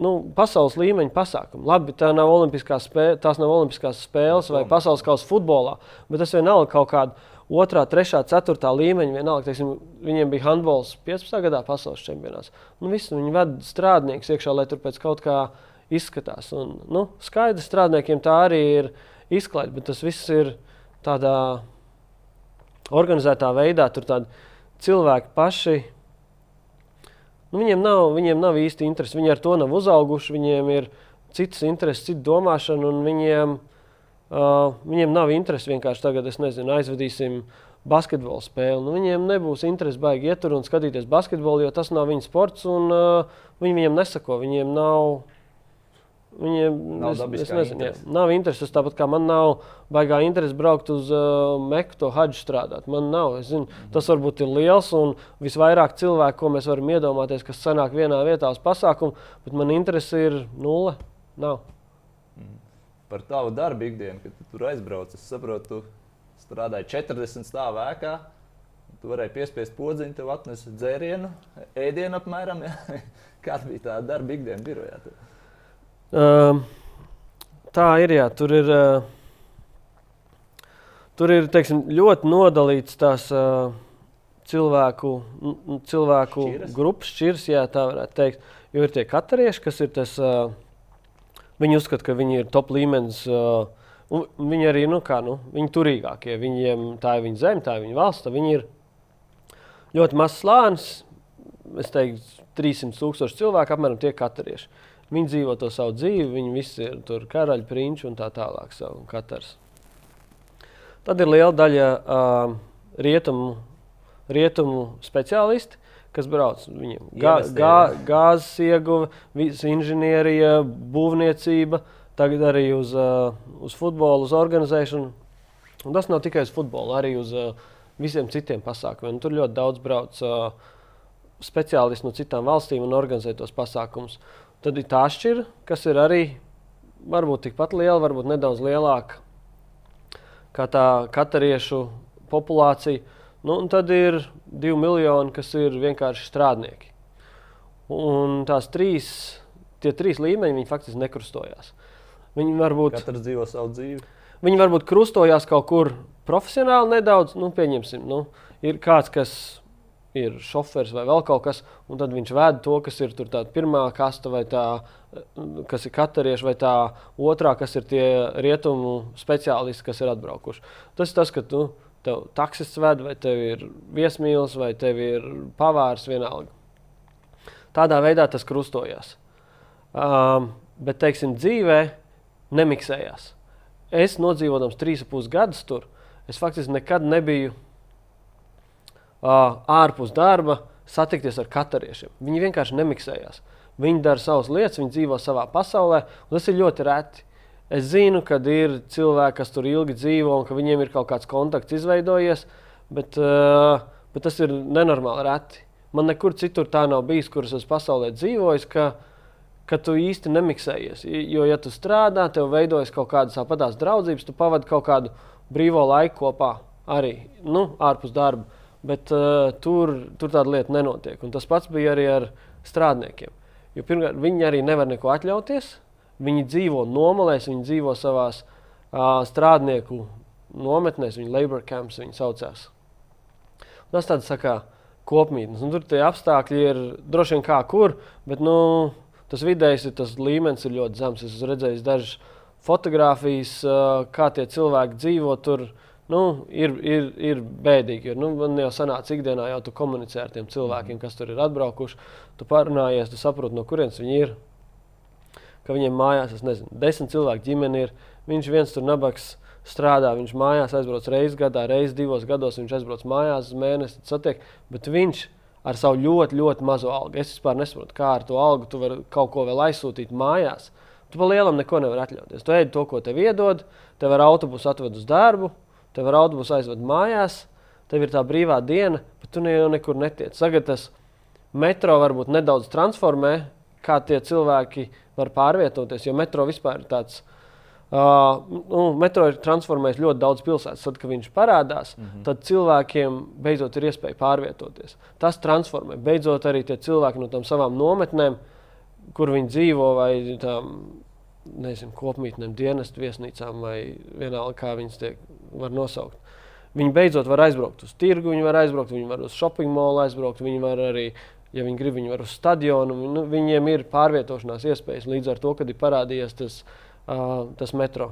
nu, pasaules līmeņa pasākumu. Labi, tā nav olimpiskās spēles, tās nav olimpiskās spēles vai pasaules kausa futbolā, bet tas vienalga kaut kāda otrā, trešā, ceturtā līmeņa. Vienalga, teiksim, viņiem bija handbols 15. gadā pasaules čempionāts. Nu, visi, viņi ved strādniekus iekšā, lai tur pēc kaut kā izskatās. Un, nu, skaidrs, strādniekiem tā arī ir izklaide, bet tas viss ir tādā organizētā veidā. Tur cilvēki paši nu, viņiem, nav, viņiem nav īsti interesi. Viņi ar to nav uzauguši, viņiem ir citas intereses, cita domāšana, un viņiem, uh, viņiem nav interesi vienkārši tagad, nezinu, aizvedīsim basketbola spēli. Nu, viņiem nebūs interesi baigi iet tur un skatīties basketbolu, jo tas nav viņu sports, un uh, viņi viņiem nesako. Viņiem nav Viņiem nav es, es nezinu, interesi. Nav intereses. Tāpat kā man nav baigā interesi braukt uz uh, Meku, to haģu strādāt. Man nav. Zinu, mm. Tas varbūt ir liels un visvairāk cilvēku, ko mēs varam iedomāties, kas sanāk vienā vietā uz pasākumu, bet man interesi ir nulle. Nav. Mm. Par tavu darbu ikdienu, kad tu tur aizbrauc, es saprotu, tu strādāji 40 stāvā ēkā. Tu varēji piespiest podziņu, tev atnesa dzērienu, ēdienu apmēram. Ja? Kāda bija tā darba ikdiena birojā? Tev? Uh, tā ir. Jā, tur ir, uh, tur ir teiksim, ļoti nodalīts tās uh, cilvēku, cilvēku šķiras. grupas, šķiras, jā, tā varētu teikt. Jo ir tie katarieši, kas ir tas, uh, viņi uzskata, ka viņi ir top līmenis. Uh, Viņi arī nu, kā, nu, viņi turīgākie. Viņiem tā ir viņa zeme, tā ir viņa valsts. Viņi ir ļoti mazs slānis. Es teiktu, 300 tūkstoši cilvēku apmēram tie katarieši. Uh, Viņi dzīvo to savu dzīvi, viņi visi ir tur karaļa prinči un tā tālāk. Savu, katrs. Tad ir liela daļa uh, rietumu, rietumu speciālisti, kas brauc. Viņiem gā, gā, gāzes ieguve, inženierija, būvniecība, tagad arī uz, uh, uz futbolu, uz organizēšanu. Un tas nav tikai uz futbolu, arī uz uh, visiem citiem pasākumiem. Tur ļoti daudz brauc uh, speciālisti no citām valstīm un organizē tos pasākumus. Tad ir tā šķira, kas ir arī varbūt tikpat liela, varbūt nedaudz lielāka kā tā katariešu populācija. Nu, tad ir divi miljoni, kas ir vienkārši strādnieki. Un tās trīs, tie trīs līmeņi faktiski nekrustojās. Viņi varbūt, Katrs dzīvo savu dzīvi. viņi varbūt krustojās kaut kur profesionāli nedaudz. Nu, pieņemsim, nu, ir kāds, kas ir šofers vai vēl kaut kas, un tad viņš ved to, kas ir tā pirmā kasta, vai tā, kas ir katarieši, vai tā otrā, kas ir tie rietumu speciālisti, kas ir atbraukuši. Tas ir tas, ka tu tev taksists ved, vai tev ir viesmīlis, vai tev ir pavārs vienalga. Tādā veidā tas krustojās. Um, bet, teiksim, dzīvē nemiksējās. Es un pus gadus tur, es faktiski nekad nebiju ārpus darba satikties ar katariešiem. Viņi vienkārši nemiksējās. Viņi dara savas lietas, viņi dzīvo savā pasaulē, un tas ir ļoti reti. Es zinu, ka ir cilvēki, kas tur ilgi dzīvo un ka viņiem ir kaut kāds kontakts izveidojies, bet, bet tas ir nenormāli reti. Man nekur citur tā nav bijis, kuras es pasaulē dzīvoju, ka, ka tu īsti nemiksējies. Jo, ja tu strādā, tev veidojas kaut kādas tādas draudzības, tu pavadi kaut kādu brīvo laiku kopā arī nu, ārpus darba. Bet uh, tur, tur tāda lieta nenotiek. Un tas pats bija arī ar strādniekiem. Jo pirmkārt, viņi arī nevar neko atļauties. Viņi dzīvo nomalēs, viņi dzīvo savā uh, strādnieku nometnēs, viņa labor camps viņi saucās. Un tas tāds kā kopmītnes. Un tur tie apstākļi ir droši vien kā kur, bet nu, tas vidējais ir, tas līmenis ir ļoti zems. Es esmu redzējis dažas fotogrāfijas, uh, kā tie cilvēki dzīvo tur. Uh, nu, ir, ir, ir bēdīgi. Jo, nu, man jau sanāca ikdienā, jau tu komunicē ar tiem cilvēkiem, kas tur ir atbraukuši. Tu parunājies, tu saproti, no kurienes viņi ir. Ka viņiem mājās, es nezinu, desmit cilvēku ģimene ir. Viņš viens tur nabaks strādā, viņš mājās aizbrauc reizes gadā, reizes divos gados. Viņš aizbrauc mājās uz mēnesi, satiek. Bet viņš ar savu ļoti, ļoti mazu algu. Es vispār nesaprotu, kā ar to algu tu vari kaut ko vēl aizsūtīt mājās. Tu pa lielam neko nevari atļauties. Tu ēd to, ko tev iedod, tev ar autobusu atved uz darbu, tev ar autobusu aizved mājās, tev ir tā brīvā diena, bet tu jau nekur netiec. Tagad tas metro varbūt nedaudz transformē, kā tie cilvēki var pārvietoties, jo metro vispār ir tāds. Uh, nu, metro ir transformējis ļoti daudz pilsētas. Tad, kad viņš parādās, mm -hmm. tad cilvēkiem beidzot ir iespēja pārvietoties. Tas transformē. Beidzot, arī tie cilvēki no tām savām nometnēm, kur viņi dzīvo, vai tām nezinu, kopmītnēm, dienestu viesnīcām, vai vienalga, kā viņas tiek var nosaukt. Viņi beidzot var aizbraukt uz tirgu, viņi var aizbraukt, viņi var uz shopping molu aizbraukt, viņi var arī, ja viņi grib, viņi var uz stadionu. Nu, viņiem ir pārvietošanās iespējas līdz ar to, kad ir parādījies tas, uh, tas metro.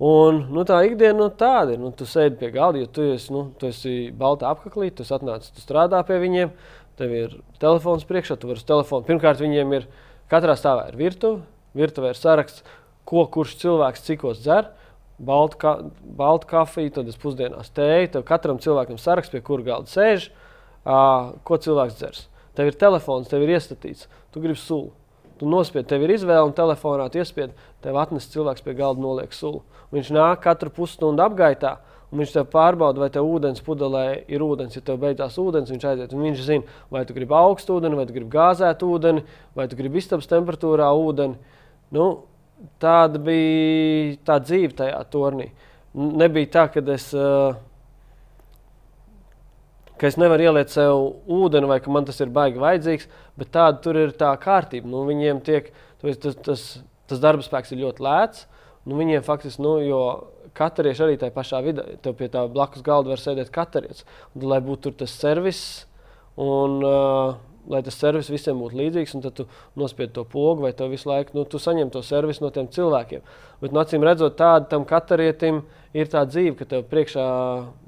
Un, nu, tā ikdiena nu, tāda ir. Nu, tu sēdi pie galda, jo tu esi, nu, tu esi balta apaklī, tu atnāc, tu strādā pie viņiem, tev ir telefons priekšā, tu vari uz telefonu. Pirmkārt, viņiem ir katrā stāvā ir virtuve, virtuvē ir saraksts, ko kurš cilvēks cikos dzer baltu, ka, baltu kafiju, tad es pusdienās tēju. Tad katram cilvēkam saraksts, pie kura galda sēž, uh, ko cilvēks dzers. Tev ir telefons, tev ir iestatīts, tu gribi sulu. Tu nospied, tev ir izvēle, un telefonā tu iespied, tev atnes cilvēks pie galda, noliek sulu. Viņš nāk katru pusstundu apgaitā, un viņš tev pārbauda, vai tev ūdens pudelē ir ūdens. Ja tev beidzās ūdens, viņš aiziet, un viņš zina, vai tu gribi augstu ūdeni, vai tu gribi gāzētu ūdeni, vai tu gribi istabas temperatūrā ūdeni. Nu, tāda bija tā dzīve tajā turnī. Nebija tā, ka es, uh, ka es nevaru ielikt sev ūdeni, vai ka man tas ir baigi vajadzīgs, bet tāda tur ir tā kārtība. Nu, viņiem tiek, tas, tas, tas darba spēks ir ļoti lēts. Nu, viņiem faktiski, nu, jo katrieši arī tajā pašā vidē, tev pie tā blakus galda var sēdēt katrietis. Un, lai būtu tas servis un uh, lai tas servis visiem būtu līdzīgs, un tad tu nospied to pogu, vai tev visu laiku nu, saņem to servisu no tiem cilvēkiem. Bet, nu, acīm redzot, tāda tam katarietim ir tā dzīve, ka tev priekšā,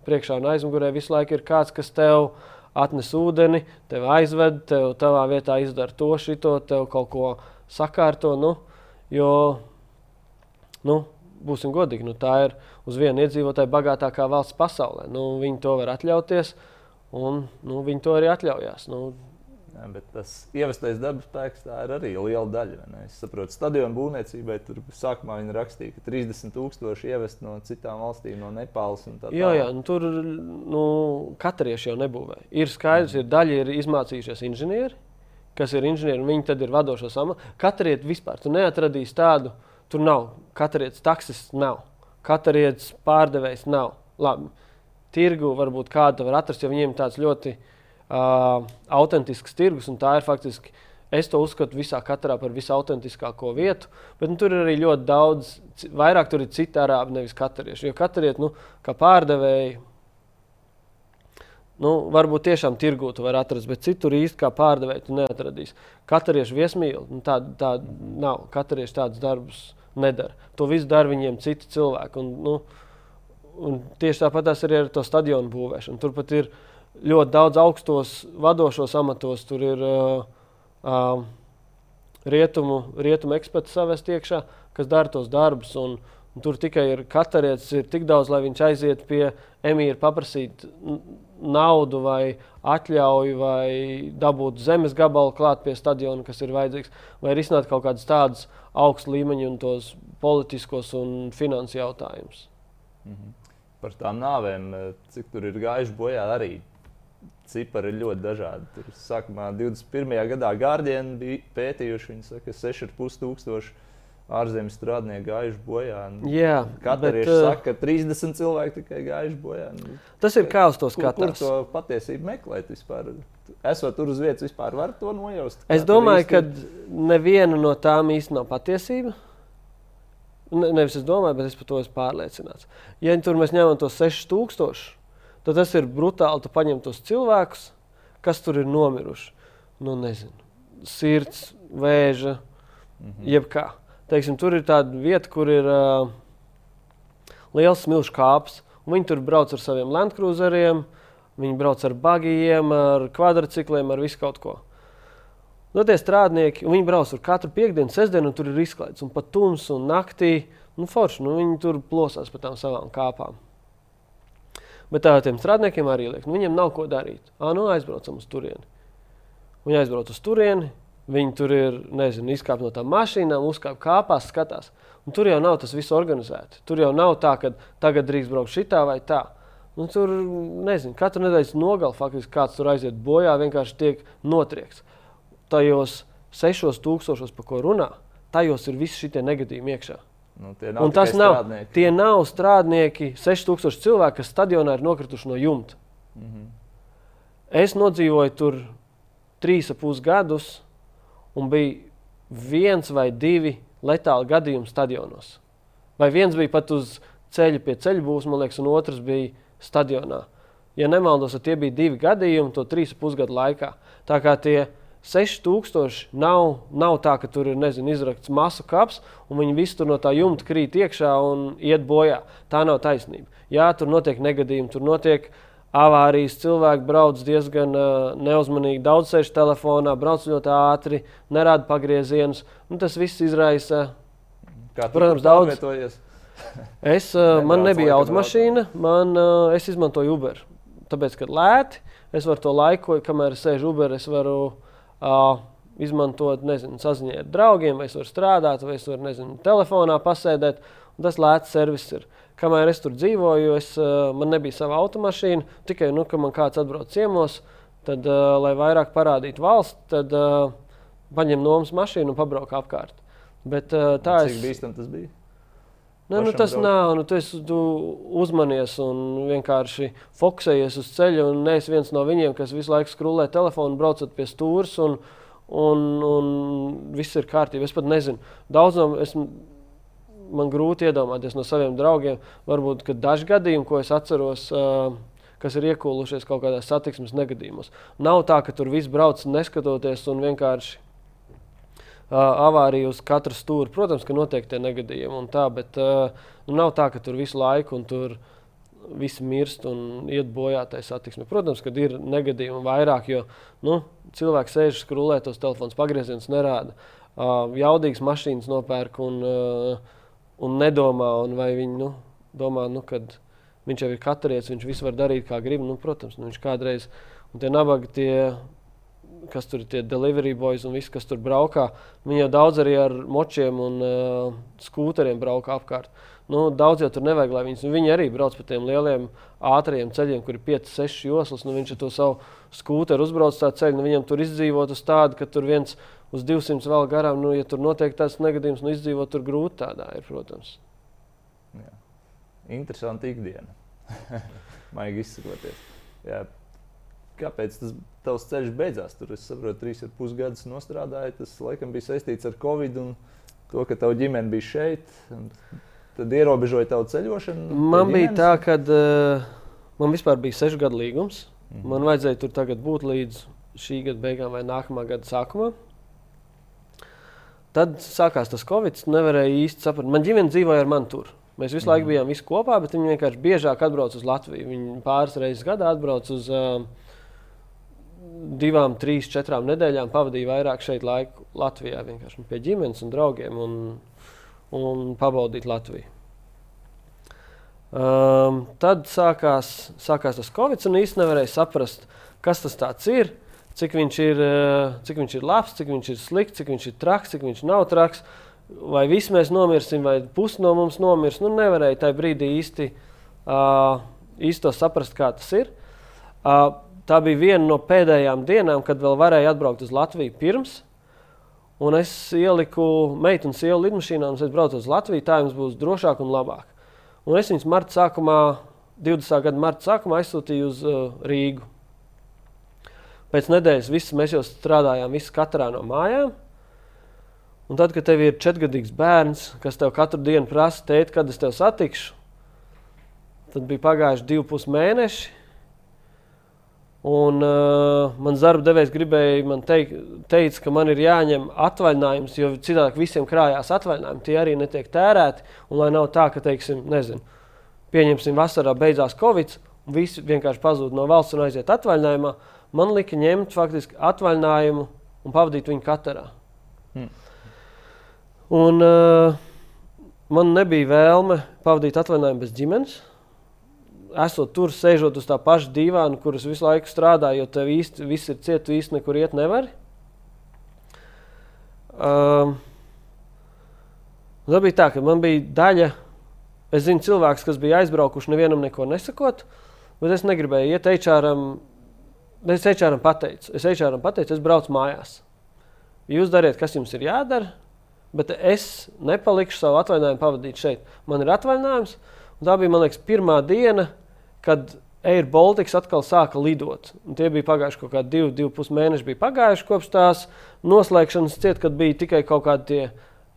priekšā un aizmugurē visu laiku ir kāds, kas tev atnes ūdeni, tev aizved, tev tavā vietā izdara to, šito, tev kaut ko sakārto. Nu, jo, nu, būsim godīgi, nu, tā ir uz vienu iedzīvotāju bagātākā valsts pasaulē. Nu, viņi to var atļauties, un nu, viņi to arī atļaujās. Nu, Ja, bet tas ievestais dabas spēks ir arī liela daļa. Es saprotu, stadionu būvniecībai tur sākumā viņi rakstīja, ka 30,000 ievest no citām valstīm, no Nepāles. Jā, jā nu, tur nu, katrieši jau nebūvē. Ir skaidrs, ir daļa ir izmācījušies inženieri, kas ir inženieri, un viņi tad ir vadošos amatos. Katrietis vispār tu neatradīsi tādu, tur nav. Katrietis taksis nav, katrietis pārdevējs nav. Labi, tirgu varbūt kādu var atrast, jo viņiem tāds ļoti uh, autentisks tirgus, un tā ir faktiski Es to uzskatu visā katrā par visautentiskāko vietu, bet nu, tur ir arī ļoti daudz, vairāk tur ir citi arābi, nevis katarieši. Jo katarieti, nu, kā pārdevēji, nu, varbūt tiešām tirgū tu vari atrast, bet citur īsti kā pārdevēji tu neatradīsi. Katarieši viesmīli, nu, tāda tā nav. Katarieši tādus darbus nedara. To visu dara viņiem citi cilvēki. Un, nu, un tieši tāpat arī ar to stadionu būvēšanu. Turpat ir ļoti daudz augstos vadošos amatos. Tur ir uh, uh, rietumu, rietumu eksperti savest iekšā, kas dara tos darbus. Un, un tur tikai ir katarietis, ir tik daudz, lai viņš aiziet pie emīra, paprasīt naudu vai atļauju, vai dabūt zemes gabalu klāt pie stadiona, kas ir vajadzīgs, vai risināt kaut kādus tādus augstu līmeņu un tos politiskos un finansu jautājumus. Mhm. Par tām nāvēm, cik tur ir gājuši bojā, arī cipari ir ļoti dažādi. Tur sākumā 21. gadā Gārdiņš bija pētījuši, viņi saka, ka 6,5 tūkstoši ārzemju strādnieku gājuši bojā. Jā, Katrieši bet, uh, saka, ka 30 cilvēki tikai gājuši bojā. Nu, tas ir kā uz to skatās. Kur, kur to patiesību meklēt vispār? Esot tur uz vietas, vispār var to nojaust. Es domāju, ka neviena no tām īstenībā nav patiesība. Ne, nevis es domāju, bet es par to esmu pārliecināts. Ja tur mēs ņemam tos 6000, tad tas ir brutāli. Tu paņem tos cilvēkus, kas tur ir nomiruši. Nu, nezinu, sirds, vēža, mm -hmm. jebkā. Teiksim, tur ir tāda vieta, kur ir uh, liels smilšu kāps. Viņi tur brauc ar saviem landkrūzeriem, viņi brauc ar bagiem, ar kvadrcikliem, ar visu kaut ko. Nu, tie strādnieki, viņi brauc ar katru piekdienu, sestdienu, un tur ir izklaides. Un pat tums un naktī, nu, forši, nu, viņi tur plosās pa tām savām kāpām. Bet tā, tiem strādniekiem arī liek, nu, viņiem nav ko darīt. Ā, nu, aizbraucam uz turieni. Viņi aizbrauc uz turieni, viņi tur ir, nezinu, izkāp no tām mašīnām, uzkāp kāpās, skatās. Un tur jau nav tas viss organizēts. Tur jau nav tā, ka tagad drīkst braukt šitā vai tā. Nu, tur, nezinu, katru nedēļas nogali faktiski kāds tur aiziet bojā, vienkārši tiek notriekts. Tajos sešos tūkstošos, par ko runā, tajos ir visi šie negadījumi iekšā. Nu, nav un tas nav, strādnieki. tie nav strādnieki, 6000 cilvēki, kas stadionā ir nokrituši no jumta. Mm -hmm. Es nodzīvoju tur trīs ap pus gadus, un bija viens vai divi letāli gadījumi stadionos. Vai viens bija pat uz ceļa pie ceļa būs, man liekas, un otrs bija stadionā. Ja nemaldos, tie bija divi gadījumi to trīs ap pus gadu laikā. Tā kā tie 6000 nav, nav tā, ka tur ir nezinu, izrakts masu kaps, un viņi visi tur no tā jumta krīt iekšā un iet bojā. Tā nav taisnība. Jā, tur notiek negadījumi, tur notiek avārijas, cilvēki brauc diezgan uh, neuzmanīgi, daudz sēž telefonā, brauc ļoti ātri, nerāda pagriezienus. Tas viss izraisa. Protams, daudz. es, uh, man nebija automašīna, man, uh, es izmantoju Uber. Tāpēc, kad lēti, es varu to laiku, kamēr es sēžu Uber, es varu uh, uh, izmantot, nezinu, saziņai ar draugiem, vai es varu strādāt, vai es varu, nezinu, telefonā pasēdēt. Tas lēts servis ir. Kamēr es tur dzīvoju, es, uh, man nebija sava automašīna, tikai, nu, ka man kāds atbrauc ciemos, tad, uh, lai vairāk parādītu valsts, tad uh, paņem nomas mašīnu un pabrauc apkārt. Bet, tā Cik es... bīstam tas bija? Ne, nu, tas braukt. nav. Nu, tu, esi, tu uzmanies un vienkārši fokusējies uz ceļa. Neesi viens no viņiem, kas visu laiku skrūlē telefonu, braucot pie stūres. Un, un, un viss ir kārtībā. Es pat nezinu. Daudz no esmu, man grūti iedomāties no saviem draugiem. Varbūt daži gadījumi, ko es atceros. Kas ir iekūlušies kaut kādās satiksmes negadījumos. Nav tā, ka tur viss brauc neskatoties un vienkārši avārija uz katru stūri. Protams, ka notiek tie negadījumi un tā, bet nu, nav tā, ka tur visu laiku un tur visi mirst un iet bojā tajā satiksmē. Protams, ka ir negadījumi vairāk, jo nu, cilvēks sēž skrūlē, tos telefons pagrieziens nerāda. Uh, jaudīgas mašīnas nopērk un, uh, un nedomā, un vai viņi nu, domā, nu, kad viņš jau ir katrietis, viņš visu var darīt kā grib. Nu, protams, nu, viņš kādreiz, un tie nabaga tie kas tur ir tie delivery boys un viss, kas tur braukā. Viņi jau daudz arī ar močiem un uh, skūteriem braukā apkārt. Nu, daudz jau tur nevajag, lai viņas, nu, viņi arī brauc pa tiem lieliem ātriem ceļiem, kur ir 5, 6 joslas. Nu, viņš ar to savu skūteru uzbrauc tā ceļu, nu, viņam tur izdzīvot uz tādu, ka tur viens uz 200 vēl garām, nu, ja tur notiek tāds negadījums, nu, izdzīvot tur grūti tādā ir, protams. Jā. Interesanti ikdiena. Maigi izsakoties. Jā. kāpēc tas tavs ceļš beidzās? Tur es saprotu, trīs ar pus gadus nostrādāju. Tas laikam bija saistīts ar Covid un to, ka tava ģimene bija šeit. Tad ierobežoja tavu ceļošanu. Man bija tā, ka uh, man vispār bija sešu gadu līgums. Mm -hmm. Man vajadzēja tur tagad būt līdz šī gada beigām vai nākamā gada sākumā. Tad sākās tas Covid. Nevarēja īsti saprast. Man ģimene dzīvoja ar mani tur. Mēs visu laiku mhm. bijām visi kopā, bet viņi vienkārši biežāk atbrauc uz Latviju. Viņi pāris reizes gadā atbrauc uz uh, divām, trīs, četrām nedēļām. Pavadīja vairāk šeit laiku Latvijā, vienkārši pie ģimenes un draugiem un, un pabaudīt Latviju. Um, tad sākās, sākās tas Covid, un īstenībā nevarēja saprast, kas tas ir, cik viņš ir, cik viņš ir labs, cik viņš ir slikts, cik viņš ir traks, cik viņš nav traks. Vai visi mēs nomirsim, vai pusi no mums nomirs. Nu, nevarēja tajā brīdī īsti, uh, īsti saprast, kā tas ir. Uh, tā bija viena no pēdējām dienām, kad vēl varēja atbraukt uz Latviju pirms. Un es ieliku meitu un sievu lidmašīnā, un es braucu uz Latviju. Tā jums būs drošāk un labāk. Un es viņus marta sākumā, 20. gada marta sākumā aizsūtīju uz uh, Rīgu. Pēc nedēļas visi, mēs jau strādājām, visi katrā no mājām. Un tad, kad tev ir četrgadīgs bērns, kas tev katru dienu prasa, teikt, kad es tevi satikšu, tad bija pagājuši divi pus mēneši. Un uh, man darba devējs gribēja man teikt, teica, ka man ir jāņem atvaļinājums, jo citādi visiem krājās atvaļinājumi. Tie arī netiek tērēti. Un lai nav tā, ka, teiksim, nezinu, pieņemsim, vasarā beidzās Covid, un visi vienkārši pazūd no valsts un aiziet atvaļinājumā, man lika ņemt faktiski atvaļinājumu un pavadīt viņu katrā. Hmm. Un, uh, man nebija vēlme pavadīt atvaļinājumu bez ģimenes. Esot tur, sēžot uz tā paša divāna, kuras visu laiku strādāju, jo tev īsti viss ir ciets, tu īsti nekur iet nevari. Uh, tas bija tā, ka man bija daļa, es zinu, cilvēks, kas bija aizbraukuši, nevienam neko nesakot, bet es negribēju iet HR-am. Es HR-am pateicu, es HR-am pateicu, es braucu mājās. Jūs dariet, kas jums ir jādara, bet es nepalikšu savu atvaļinājumu pavadīt šeit. Man ir atvaļinājums, un tā bija liekas, pirmā diena, kad Air Baltics atkal sāka lidot. Un tie bija pagājuši kaut kādi divi, divi pus mēneši, bija pagājuši kopš tās noslēgšanas, ciet, kad bija tikai kaut kādi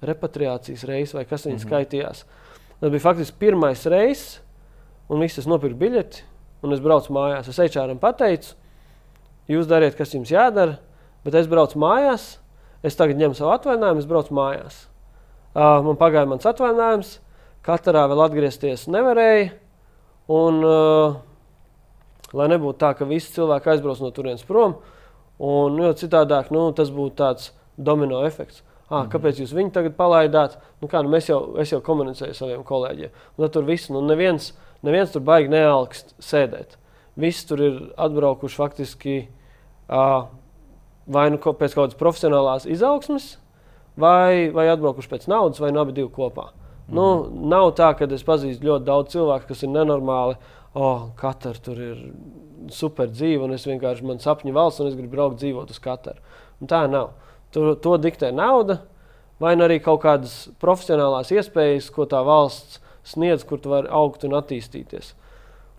repatriācijas reisi vai kas viņi mm -hmm. skaitījās. Tas bija faktiski pirmais reizes, un viss es nopirku biļeti, un es braucu mājās. Es HR-am pateicu, jūs dariet, kas jums jādara, bet es braucu mājās es tagad ņemu savu atvaļinājumu, es braucu mājās. Uh, man pagāja mans atvaļinājums, katrā vēl atgriezties nevarēja. Un, uh, lai nebūtu tā, ka visi cilvēki aizbrauc no turienes prom, un jo citādāk nu, tas būtu tāds domino efekts. Ah, mm -hmm. Kāpēc jūs viņu tagad palaidāt? Nu, kā, nu, mēs jau, es jau komunicēju ar saviem kolēģiem. Un tad tur viss, nu, neviens, neviens tur baigi nealkst sēdēt. Visi tur ir atbraukuši faktiski vai nu pēc kaut kādas profesionālās izaugsmes, vai, vai atbraukuši pēc naudas, vai nu abi divi kopā. Mm. Nu, nav tā, ka es pazīstu ļoti daudz cilvēku, kas ir nenormāli. Oh, Katra tur ir super dzīve, un es vienkārši man sapņu valsts, un es gribu braukt dzīvot uz katru. Un tā nav. Tur, to diktē nauda, vai nu arī kaut kādas profesionālās iespējas, ko tā valsts sniedz, kur tu vari augt un attīstīties.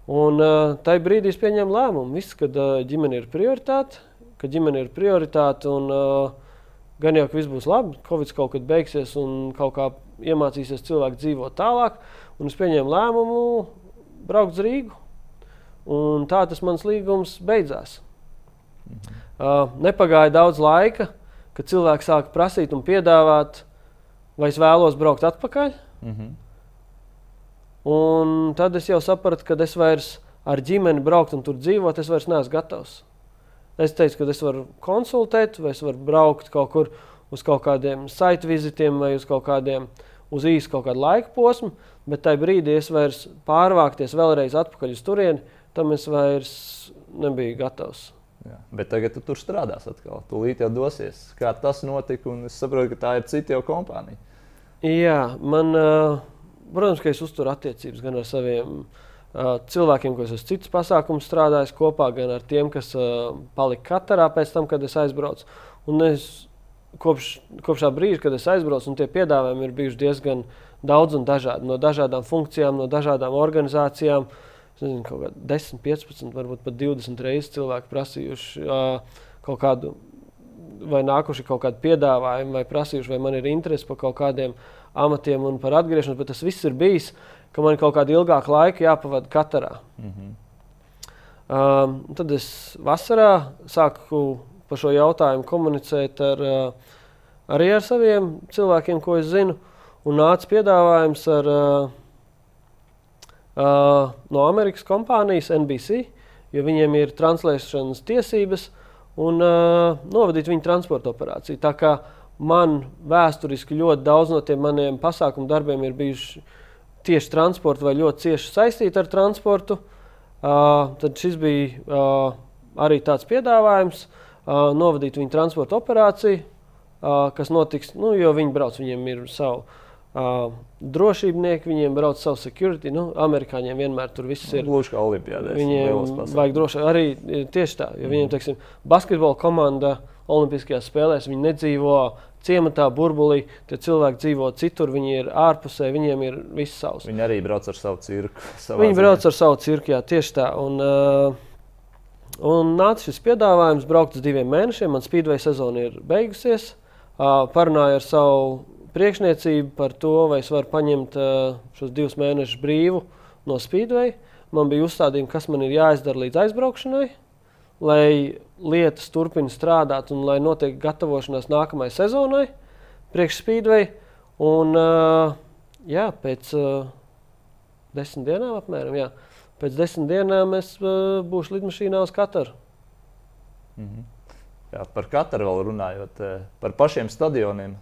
Un uh, tajā brīdī es pieņēmu lēmumu, viss, kad uh, ģimene ir prioritāte, ka ģimene ir prioritāte. Un, uh, gan jau, ka viss būs labi, Covid kaut kad beigsies un kaut kā iemācīsies cilvēki dzīvot tālāk. Un es pieņēmu lēmumu braukt uz Rīgu. Un tā tas mans līgums beidzās. Mhm. Uh, nepagāja daudz laika, kad cilvēki sāka prasīt un piedāvāt, vai es vēlos braukt atpakaļ. Mhm. Un tad es jau sapratu, ka es vairs ar ģimeni braukt un tur dzīvot, es vairs neesmu gatavs. Es teicu, ka es varu konsultēt, vai es varu braukt kaut kur uz kaut kādiem saitu vizitiem vai uz kaut kādiem uz īsu kaut kādu laika posmu, bet tajā brīdī es vairs pārvākties vēlreiz atpakaļ uz turieni, tam es vairs nebiju gatavs. Jā, bet tagad tu tur strādās atkal. Tūlīt jau dosies. Kā tas notika, un es saprotu, ka tā ir cita jau kompānija. Jā, man, protams, ka es uzturu attiecības gan ar saviem uh, cilvēkiem, ko es esmu citus pasākumus strādājis kopā, gan ar tiem, kas palika katrā pēc tam, kad es aizbraucu. Un es kopš, kopš tā brīža, kad es aizbraucu, un tie piedāvājumi ir bijuši diezgan daudz un dažādi. No dažādām funkcijām, no dažādām organizācijām. nezinu, kaut kādā 10, 15, varbūt pat 20 reizes cilvēki prasījuši uh, kaut kādu, vai nākuši kaut kādu piedāvājumu, vai prasījuši, vai man ir interese par kaut kādiem amatiem un par atgriešanos, bet tas viss ir bijis, ka man kaut kādu ilgāku laiku jāpavada katrā. Mm -hmm. um, tad es vasarā sāku par šo jautājumu komunicēt ar, uh, arī ar saviem cilvēkiem, ko es zinu, un nāca piedāvājums ar uh, uh, no Amerikas kompānijas NBC, jo viņiem ir translēšanas tiesības un uh, novadīt viņu transporta operāciju. Tā kā man vēsturiski ļoti daudz no tiem maniem pasākumu darbiem ir bijuši tieši transporta vai ļoti cieši saistīti ar transportu, uh, tad šis bija uh, arī tāds piedāvājums uh, novadīt viņu transporta operāciju, uh, kas notiks, nu, jo viņi brauc, viņiem ir savu Uh, drošībnieki, viņiem brauc savu security. Nu, amerikāņiem vienmēr tur viss ir. Gluži kā Olimpijādē. Viņiem vajag droši arī tieši tā. Jo viņiem, teiksim, basketbola komanda Olimpiskajās spēlēs, viņi nedzīvo ciematā, burbulī. Tie cilvēki dzīvo citur, viņi ir ārpusē, viņiem ir viss savs. Viņi arī brauc ar savu cirku. Viņi ziņā. brauc ar savu cirku, jā, tieši tā. Un, uh, un nāca šis piedāvājums braukt uz diviem mēnešiem. Man speedway sezona ir beigusies. Uh, parunāju ar savu priekšniecība par to, vai es varu paņemt uh, šos divus mēnešus brīvu no Speedway. Man bija uzstādījumi, kas man ir jāizdara līdz aizbraukšanai, lai lietas turpina strādāt un lai notiek gatavošanās nākamajai sezonai, priekš Speedway. Un, uh, jā, pēc uh, desmit dienām apmēram. Jā. Pēc desmit dienām es uh, būšu lidmašīnā uz Kataru. Mm -hmm. Jā, par Kataru vēl runājot, par pašiem stadioniem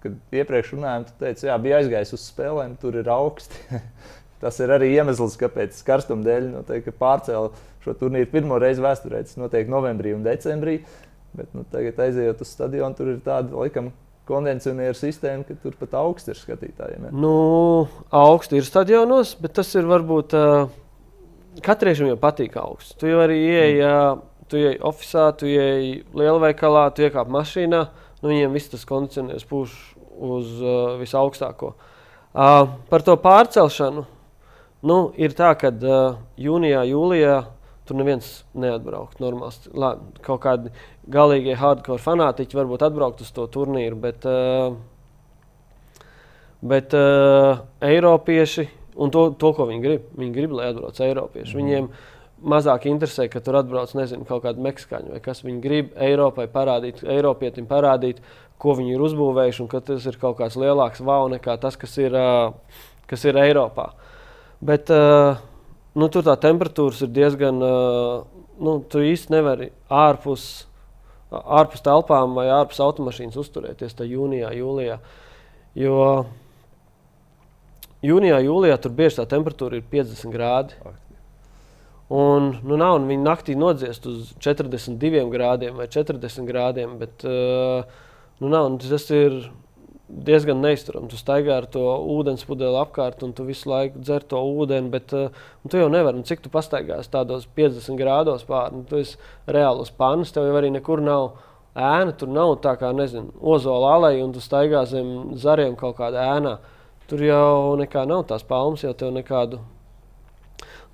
kad iepriekš runājām, tu teici, jā, bija aizgājis uz spēlēm, tur ir augsti. Tas ir arī iemesls, kāpēc karstuma dēļ noteikti pārcēla šo turnīru pirmo reizi vēsturē. Tas notiek novembrī un decembrī. Bet nu, tagad, aizejot uz stadionu, tur ir tāda laikam, konvencionāla sistēma, ka tur pat augsts ir skatītājiem. Ja? Nu, augsts ir stadionos, bet tas ir varbūt uh, katram jau patīk augsts. Tu jau arī ieej, mm. uh, tu ieej oficiālā, tu ieej lielveikalā, tu iekāp mašīnā. Nu, viņiem viss tas kondicionieris pūš uz uh, visaugstāko. Uh, par to pārcelšanu nu, ir tā, ka uh, jūnijā, jūlijā tur neviens neatbraukt. Normāls, lā, kaut kādi galīgie hardcore fanātiķi varbūt atbraukt uz to turnīru, bet, uh, bet uh, Eiropieši un to, to, ko viņi grib, viņi grib, lai atbrauc Eiropieši. Mm. Viņiem mazāk interesē, ka tur atbrauc nezinu, kaut kāda meksikāņa vai kas. Viņi grib Eiropai parādīt, Eiropietim parādīt, ko viņi ir uzbūvējuši, un ka tas ir kaut kāds lielāks vau nekā tas, kas ir, uh, kas ir Eiropā. Bet uh, nu, tur tā temperatūras ir diezgan. Nu, tu īsti nevari ārpus, ārpus telpām vai ārpus automašīnas uzturēties tajā jūnijā, jūlijā. Jo jūnijā, jūlijā tur bieži tā temperatūra ir 50 grādi. Un, nu, nav, un viņi naktī nodziest uz 42 grādiem vai 40 grādiem. Bet, uh, Nu, nav, tas ir diezgan neizturami. Tu staigā ar to ūdens pudeli apkārt, un tu visu laiku dzer to ūdeni, bet uh, tu jau nevari. Nu, cik tu pastaigās tādos 50 grādos pāri, nu, tu esi reāli uz pannas, tev jau arī nekur nav ēna. Tur nav tā kā, nezinu, ozola alēja, un tu staigā zem zariem kaut kādā ēnā. Tur jau nekā nav tās palmas, jau tev nekādu.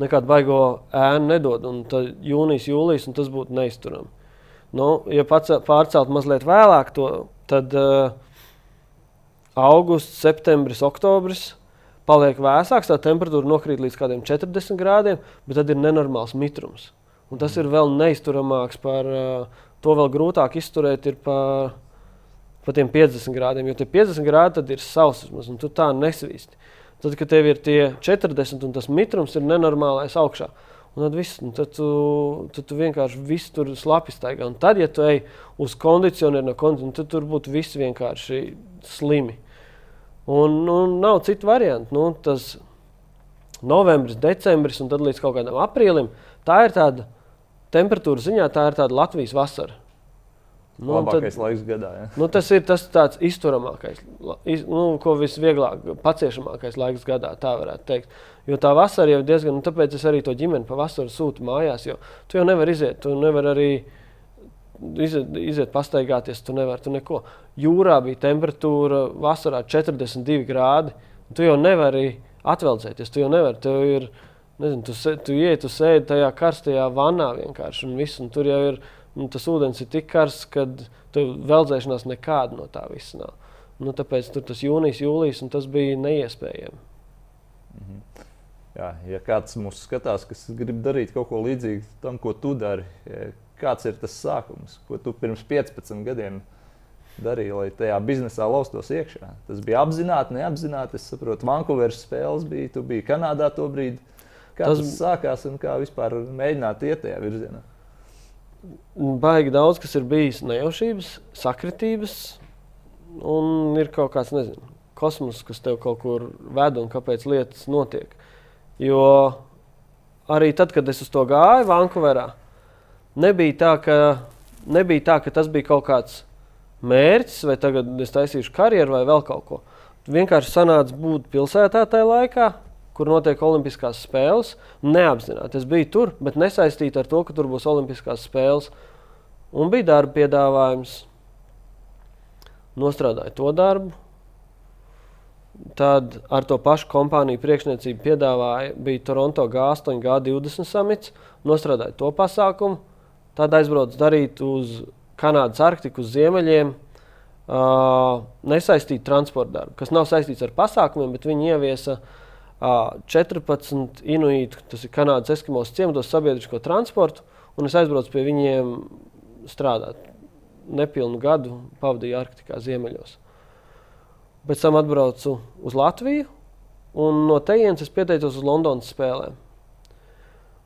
Nekādu baigo ēnu nedod, un tad jūnijas, jūlijas, un tas būtu neizturami. Nu, ja pārcelt mazliet vēlāk to tad uh, augusts, septembris, oktobris paliek vēsāks, tā temperatūra nokrīt līdz kādiem 40 grādiem, bet tad ir nenormāls mitrums. Un tas ir vēl neizturamāks par uh, to, vēl grūtāk izturēt ir par, par tiem 50 grādiem. Jo tie 50 grādi ir sausums, un tu tā nesvīsti. Tad, kad tev ir tie 40 un tas mitrums ir nenormālais augšā, Un tad, viss, un tad, tu, tad tu vienkārši viss tur slapi staigā. Un tad, ja tu ej uz kondicionieru, no kondicionieru, tad tur būtu viss vienkārši slimi. Un nu, nav citu variantu. Nu, tas novembris, decembris un tad līdz kaut kādam aprīlim, tā ir tāda temperatūra ziņā, tā ir tāda Latvijas vasara. Nu, Labākais tad, laiks gadā. Ja? Nu, tas ir tas tāds izturamākais, iz, nu, ko visvieglāk, paciešamākais laiks gadā, tā varētu teikt. Jo tā vasara jau diezgan, nu, tāpēc es arī to ģimeni pavasaru sūtu mājās, jo tu jau nevari iziet, tu nevari arī iziet, iziet pastaigāties, tu nevari, tu neko. Jūrā bija temperatūra vasarā 42 grādi, tu jau nevari atveldzēties, tu jau nevari, tev ir Nezinu, tu, se, tu ienāc, tu sēdi tajā karstajā vannā vienkārši, un, viss, un tur jau ir tas ūdens ir tik karsts, ka tev veldzēšanās nekāda no tā visa nav. Nu, tāpēc tur tas jūnijas, jūlijas, un tas bija neiespējami. Mhm. Jā, ja kāds mūs skatās, kas grib darīt kaut ko līdzīgu tam, ko tu dari, kāds ir tas sākums, ko tu pirms 15 gadiem darīji, lai tajā biznesā laustos iekšā? Tas bija apzināti, neapzināti. Es saprotu, Vankūveras spēles bija, tu biji Kanādā to brīdi. Kā tas, tas sākās un kā vispār mēģināt iet tajā virzienā? Baigi daudz, kas ir bijis nejaušības, sakritības, un ir kaut kāds, nezinu, kosmos, kas tev kaut kur ved un kāpēc lietas notiek. Jo arī tad, kad es uz to gāju Vankūverā, nebija tā, ka, nebija tā, ka tas bija kaut kāds mērķis, vai tagad es taisīšu karjeru vai vēl kaut ko. Vienkārši sanāca būt pilsētā tajā laikā, kur notiek Olimpiskās spēles. Neapzināti. Es biju tur, bet nesaistīti ar to, ka tur būs Olimpiskās spēles. Un bija darba piedāvājums. Nostrādāju to darbu. Tad ar to pašu kompāniju priekšniecību piedāvāja, bija Toronto G8, G20 samits. Nostrādāju to pasākumu. Tad aizbraucu darīt uz Kanādas Arktiku, uz Ziemeļiem. Uh, nesaistītu transporta darbu, kas nav saistīts ar pasākumiem, bet viņi ieviesa uh, 14 inuītu, tas ir Kanādas Eskimos ciematos sabiedrisko transportu, un es aizbraucu pie viņiem strādāt. Nepilnu gadu pavadīju Arktikā ziemeļos. Pēc tam atbraucu uz Latviju, un no tejienes es pieteicos uz Londonas spēlēm.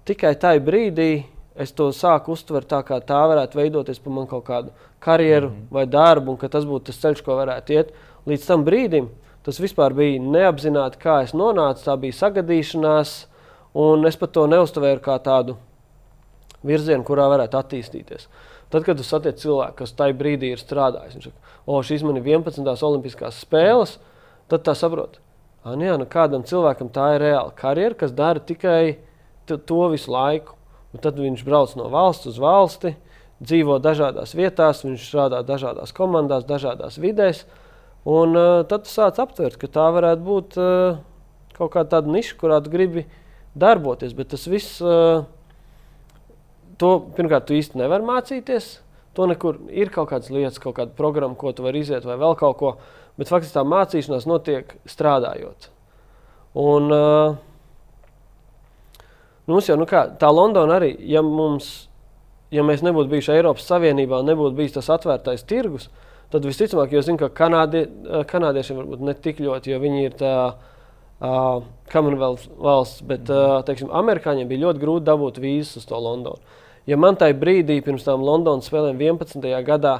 Tikai tajā brīdī es to sāku uztvert tā, kā tā varētu veidoties par manu kaut kādu karjeru mm -hmm. vai darbu, un ka tas būtu tas ceļš, ko varētu iet. Līdz tam brīdim Tas vispār bija neapzināti, kā es nonācu. Tā bija sagadīšanās, un es pat to neuztvēru kā tādu virzienu, kurā varētu attīstīties. Tad, kad tu satiec cilvēku, kas tajā brīdī ir strādājis, viņš saka, o, šīs man ir 11. olimpiskās spēles, tad tā saprot, ah, jā, nu kādam cilvēkam tā ir reāla karjera, kas dara tikai to visu laiku. Un tad viņš brauc no valsts uz valsti, dzīvo dažādās vietās, viņš strādā dažādās komandās, dažādās vidēs. Un uh, tad tu sāc aptvert, ka tā varētu būt uh, kaut kāda tāda niša, kurā tu gribi darboties. Bet tas viss, uh, to pirmkārt, tu īsti nevari mācīties. To nekur ir kaut kādas lietas, kaut kāda programma, ko tu vari iziet, vai vēl kaut ko. Bet faktiski tā mācīšanās notiek strādājot. Un, uh, mums jau nu kā, tā Londona arī, ja, mums, ja mēs nebūtu bijuši Eiropas Savienībā, nebūtu bijis tas atvērtais tirgus, tad visticamāk, jo zinu, ka kanādie, kanādiešiem varbūt ne tik ļoti, jo viņi ir tā uh, Commonwealth valsts, bet uh, teiksim, amerikāņiem bija ļoti grūti dabūt vīzas uz to Londonu. Ja man tajā brīdī, pirms tam Londonas spēlēm 11. gadā,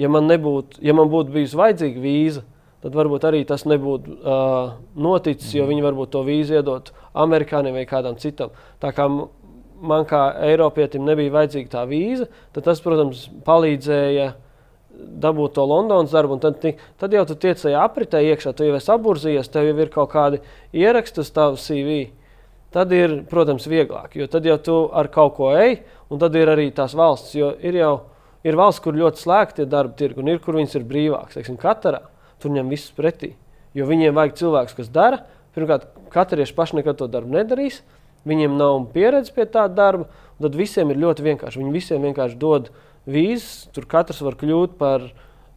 ja man, nebūtu, ja man būtu bijusi vajadzīga vīza, tad varbūt arī tas nebūtu uh, noticis, jo viņi varbūt to vīzu iedot amerikāņiem vai kādam citam. Tā kā man kā Eiropietim nebija vajadzīga tā vīza, tad tas, protams, palīdzēja dabūt to Londonas darbu, tad, tad jau tu tiec tajā apritē iekšā, tu jau esi apburzījies, tev jau ir kaut kādi ieraksti uz tavu CV. Tad ir, protams, vieglāk, jo tad jau tu ar kaut ko ej, un tad ir arī tās valsts, jo ir jau ir valsts, kur ļoti slēgti darba tirgi, un ir, kur viņas ir brīvākas. Katrā tur ņem visus pretī, jo viņiem vajag cilvēks, kas dara. Pirmkārt, katrieši paši nekad to darbu nedarīs, viņiem nav pieredze pie tāda darba, un tad visiem ir ļoti vienkārši. Viņi visiem vienkārši dod vīzes. Tur katrs var kļūt par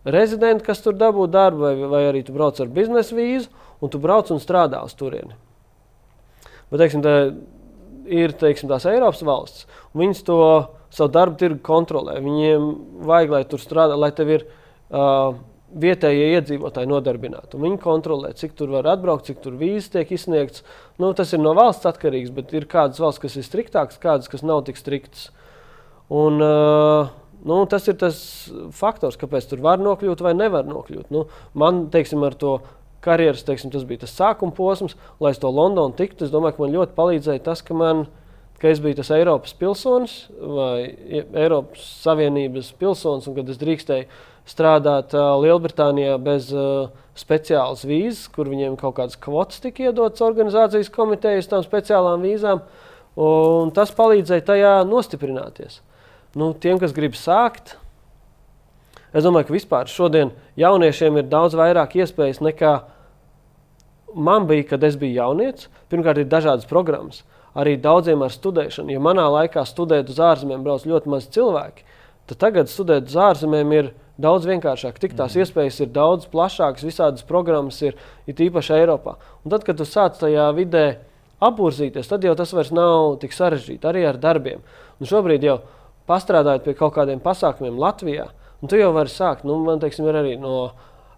rezidentu, kas tur dabū darbu, vai, vai arī tu brauc ar biznesa vīzu, un tu brauc un strādā uz turieni. Bet, teiksim, tā ir teiksim, tās Eiropas valsts, un viņas to savu darbu tirgu kontrolē. Viņiem vajag, lai tur strādā, lai tev ir uh, vietējie iedzīvotāji nodarbināti. Viņi kontrolē, cik tur var atbraukt, cik tur vīzes tiek izsniegts. Nu, tas ir no valsts atkarīgs, bet ir kādas valsts, kas ir striktākas, kādas, kas nav tik striktas. Un, uh, Nu, tas ir tas faktors, kāpēc tur var nokļūt vai nevar nokļūt. Nu, man, teiksim, ar to karjeras, teiksim, tas bija tas sākuma posms, lai es to Londonu tiktu. Es domāju, ka man ļoti palīdzēja tas, ka, man, ka es biju tas Eiropas pilsonis vai Eiropas Savienības pilsonis, un kad es drīkstēju strādāt Lielbritānijā bez speciālas vīzes, kur viņiem kaut kādas kvotas tika iedotas organizācijas komitejas tam speciālām vīzām. Tas palīdzēja tajā nostiprināties nu, tiem, kas grib sākt, es domāju, ka vispār šodien jauniešiem ir daudz vairāk iespējas nekā man bija, kad es biju jaunietis. Pirmkārt, ir dažādas programmas. arī daudziem ar studēšanu. Ja manā laikā studēt uz ārzemēm brauc ļoti maz cilvēki, tad tagad studēt uz ārzemēm ir daudz vienkāršāk. Tik tās mm. iespējas ir daudz plašākas, visādas programmas ir, ir īpaši Eiropā. Un tad, kad tu sāc tajā vidē apgūzīties, tad jau tas vairs nav tik sarežģīti arī ar darbiem. Un šobrīd jau pastrādājot pie kaut kādiem pasākumiem Latvijā, un tu jau vari sākt. Nu, man teiksim, ir arī no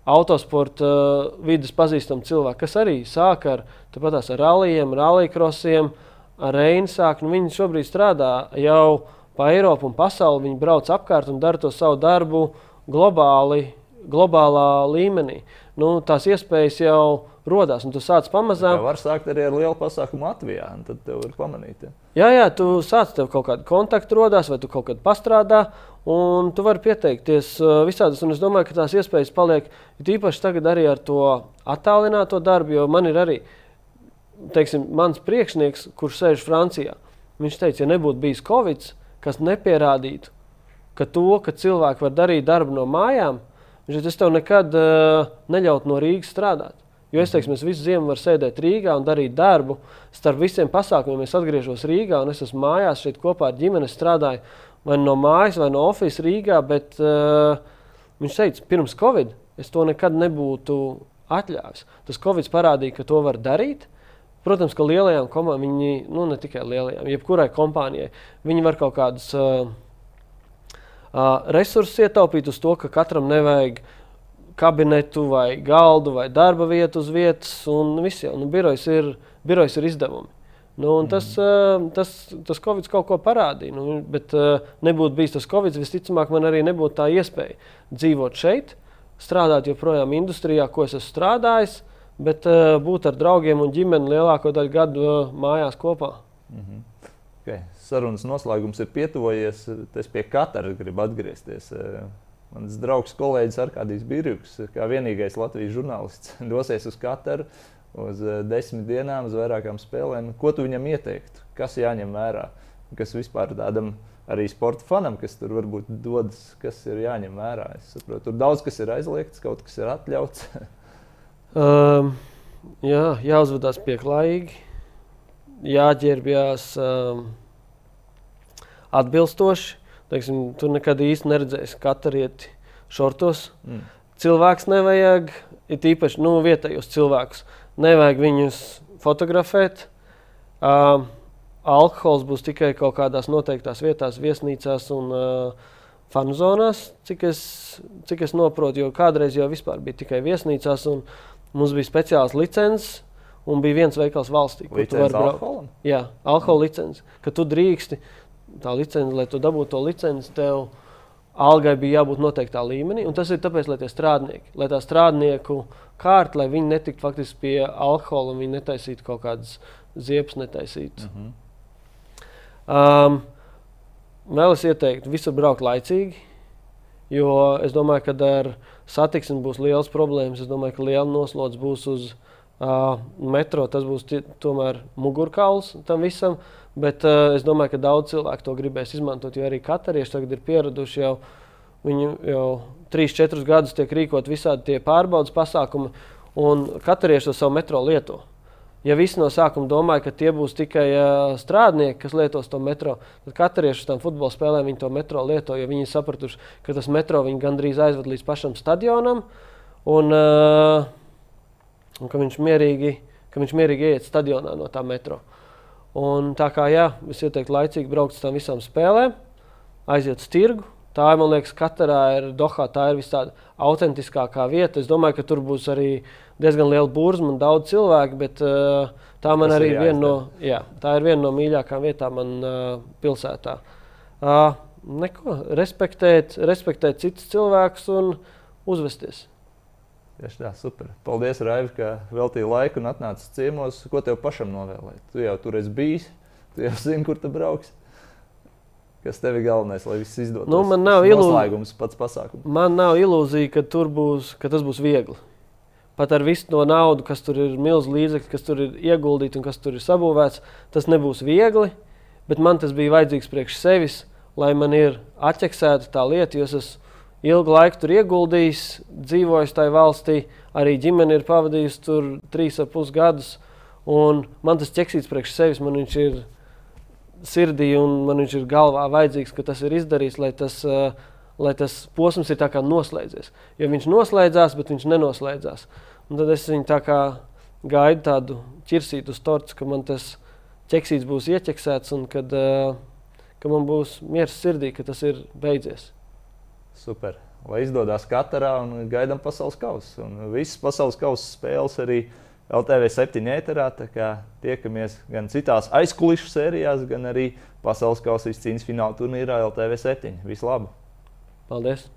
autosporta uh, vidas pazīstami cilvēki, kas arī sāk ar, ar rallija krosiem, ar Reinu sāk. Nu, viņi šobrīd strādā jau pa Eiropu un pasauli. Viņi brauc apkārt un dara to savu darbu globāli, globālā līmenī. Nu, tās iespējas jau radās. Tu sāc pamazām. Tā var sākt arī ar lielu pasākumu Latvijā, un tad tev ir pamanīt. Ja? Jā, jā, tu sāc tev kaut kādu kontaktu radās, vai tu kaut kad pastrādā, un tu vari pieteikties uh, visādas. Un es domāju, ka tās iespējas paliek īpaši tagad arī ar to attālināto darbu, jo man ir arī teiksim, mans priekšnieks, kurš sēž Francijā. Viņš teica, ja nebūtu bijis Covid, kas nepierādītu, ka to, ka cilvēki var darīt darbu no mājām, viņš teica, es tev nekad uh, neļautu no Rīgas strādāt. Jo es teiktu, es visu ziemu varu sēdēt Rīgā un darīt darbu. Starp visiem pasākumiem es atgriežos Rīgā un es esmu mājās šeit kopā ar ģimeni. Strādāju vai no mājas, vai no oficiāla Rīgā. Bet uh, viņš teica, pirms Covid es to nekad nebūtu atļāvis. Tas Covid parādīja, ka to var darīt. Protams, ka lielajām komandām, viņi, nu ne tikai lielajām, jebkurai kompānijai, viņi var kaut kādus uh, uh, resursus ietaupīt uz to, ka katram nevajag kabinetu, vai galdu, vai darba vietu uz vietas. Un viss jau nu, birojas, ir, birojas ir izdevumi. Nu, mm. tas, uh, tas, tas Covid kaut ko parādīja. Nu, bet nebūtu bijis tas Covid, visticamāk, man arī nebūtu tā iespēja dzīvot šeit, strādāt joprojām industrijā, ko es esmu strādājis, bet būt ar draugiem un ģimeni lielāko daļu gadu mājās kopā. Mm -hmm. Okay. Sarunas noslēgums ir pietuvojies. Es pie katra gribu atgriezties. Mans draugs, kolēģis Arkādijs Birjuks, kā vienīgais Latvijas žurnālists, dosies uz Kataru uz eh, desmit dienām, uz vairākām spēlēm. Ko tu viņam ieteiktu? Kas jāņem vērā? Kas vispār tādam arī sporta fanam, kas tur varbūt dodas, kas ir jāņem vērā? Es saprotu, tur daudz kas ir aizliegts, kaut kas ir atļauts. um, jā, jāuzvedās pieklājīgi, jāģērbjas um, atbilstoši Teiksim, tur nekad īsti neredzēsi katarieti šortos. Mm. Cilvēks nevajag, ir īpaši nu, vietējos cilvēkus, nevajag viņus fotografēt. Uh, alkohols būs tikai kaut kādās noteiktās vietās, viesnīcās un uh, fanu zonās, cik es, cik es saprotu. Jo kādreiz jau bija tikai viesnīcās, un mums bija speciāls licences. Un bija viens veikals valstī, kur tu vari braukt. Jā, alkohola licence, ka tu drīksti tā licence, lai tu dabūtu to licenci, tev algai bija jābūt noteiktā līmenī. Tas ir tāpēc, lai tie strādnieki, lai tā strādnieku kārta, lai viņi netiktu faktiski pie alkohola un viņi netaisītu kaut kādas ziepes, netaisītu. Mm -hmm. um, vēl es ieteiktu, visur braukt laicīgi, jo es domāju, ka ar satiksmi būs liels problēmas. Es domāju, ka liela noslodze būs uz uh, metro. Tas būs tomēr mugurkauls tam visam. Bet uh, es domāju, ka daudz cilvēku to gribēs izmantot, jo arī katarieši tagad ir pieraduši jau, viņi jau 3-4 gadus tiek rīkot visādi tie pārbaudas pasākumi, un katarieši to savu metro lieto. Ja visi no sākuma domāja, ka tie būs tikai uh, strādnieki, kas lietos to metro, tad katarieši tām futbola spēlēm viņi to metro lieto, jo viņi sapratuši, ka tas metro viņi gandrīz aizved līdz pašam stadionam, un, uh, un ka viņš mierīgi, ka viņš mierīgi ieiet stadionā no tā metro. Un tā kā jā, es ieteiktu laicīgi braukt uz tām visām spēlēm, aiziet uz tirgu. Tā man liekas, katrā ir Dohā, tā ir visādi autentiskākā vieta. Es domāju, ka tur būs arī diezgan liela burzma un daudz cilvēku, bet uh, tā man Tas arī ir viena no, jā, tā ir viena no mīļākajām vietām man uh, pilsētā. Uh, neko, respektēt, respektēt citus cilvēkus un uzvesties. Tieši tā, super. Paldies, Raivi, ka veltīji laiku un atnāci ciemos. Ko tev pašam novēlēt? Tu jau tur esi bijis, tu jau zini, kur tu brauks. Kas tev ir galvenais, lai viss izdodas? Nu, man nav ilūzijas, pats pasākums. Man nav ilūzija, ka, būs, ka tas būs viegli. Pat ar visu to naudu, kas tur ir milzīgs līdzekļi, kas tur ir ieguldīts un kas tur ir sabūvēts, tas nebūs viegli. Bet man tas bija vajadzīgs priekš sevis, lai man ir atķeksēta tā lieta, jo es esmu ilgu laiku tur ieguldījis, dzīvojis tajā valstī. Arī ģimene ir pavadījusi tur trīs ar pus gadus. Un man tas ķeksīts priekš sevis, man viņš ir sirdī un man viņš ir galvā vajadzīgs, ka tas ir izdarīts, lai tas, lai tas posms ir noslēdzies. Jo viņš noslēdzās, bet viņš nenoslēdzās. Un tad es viņu tā kā gaidu tādu ķirsītu uz torts, ka man tas ķeksīts būs ieķeksēts un kad, ka man būs miers sirdī, ka tas ir beidzies. Super. Lai izdodas katrā un gaidām pasaules kausa. Un visas pasaules kausa spēles arī LTV 7 ēterā. Tiekamies gan citās aizkulisku sērijās, gan arī pasaules kausa izcīņas fināla turnīrā LTV 7. Vislabāk! Paldies!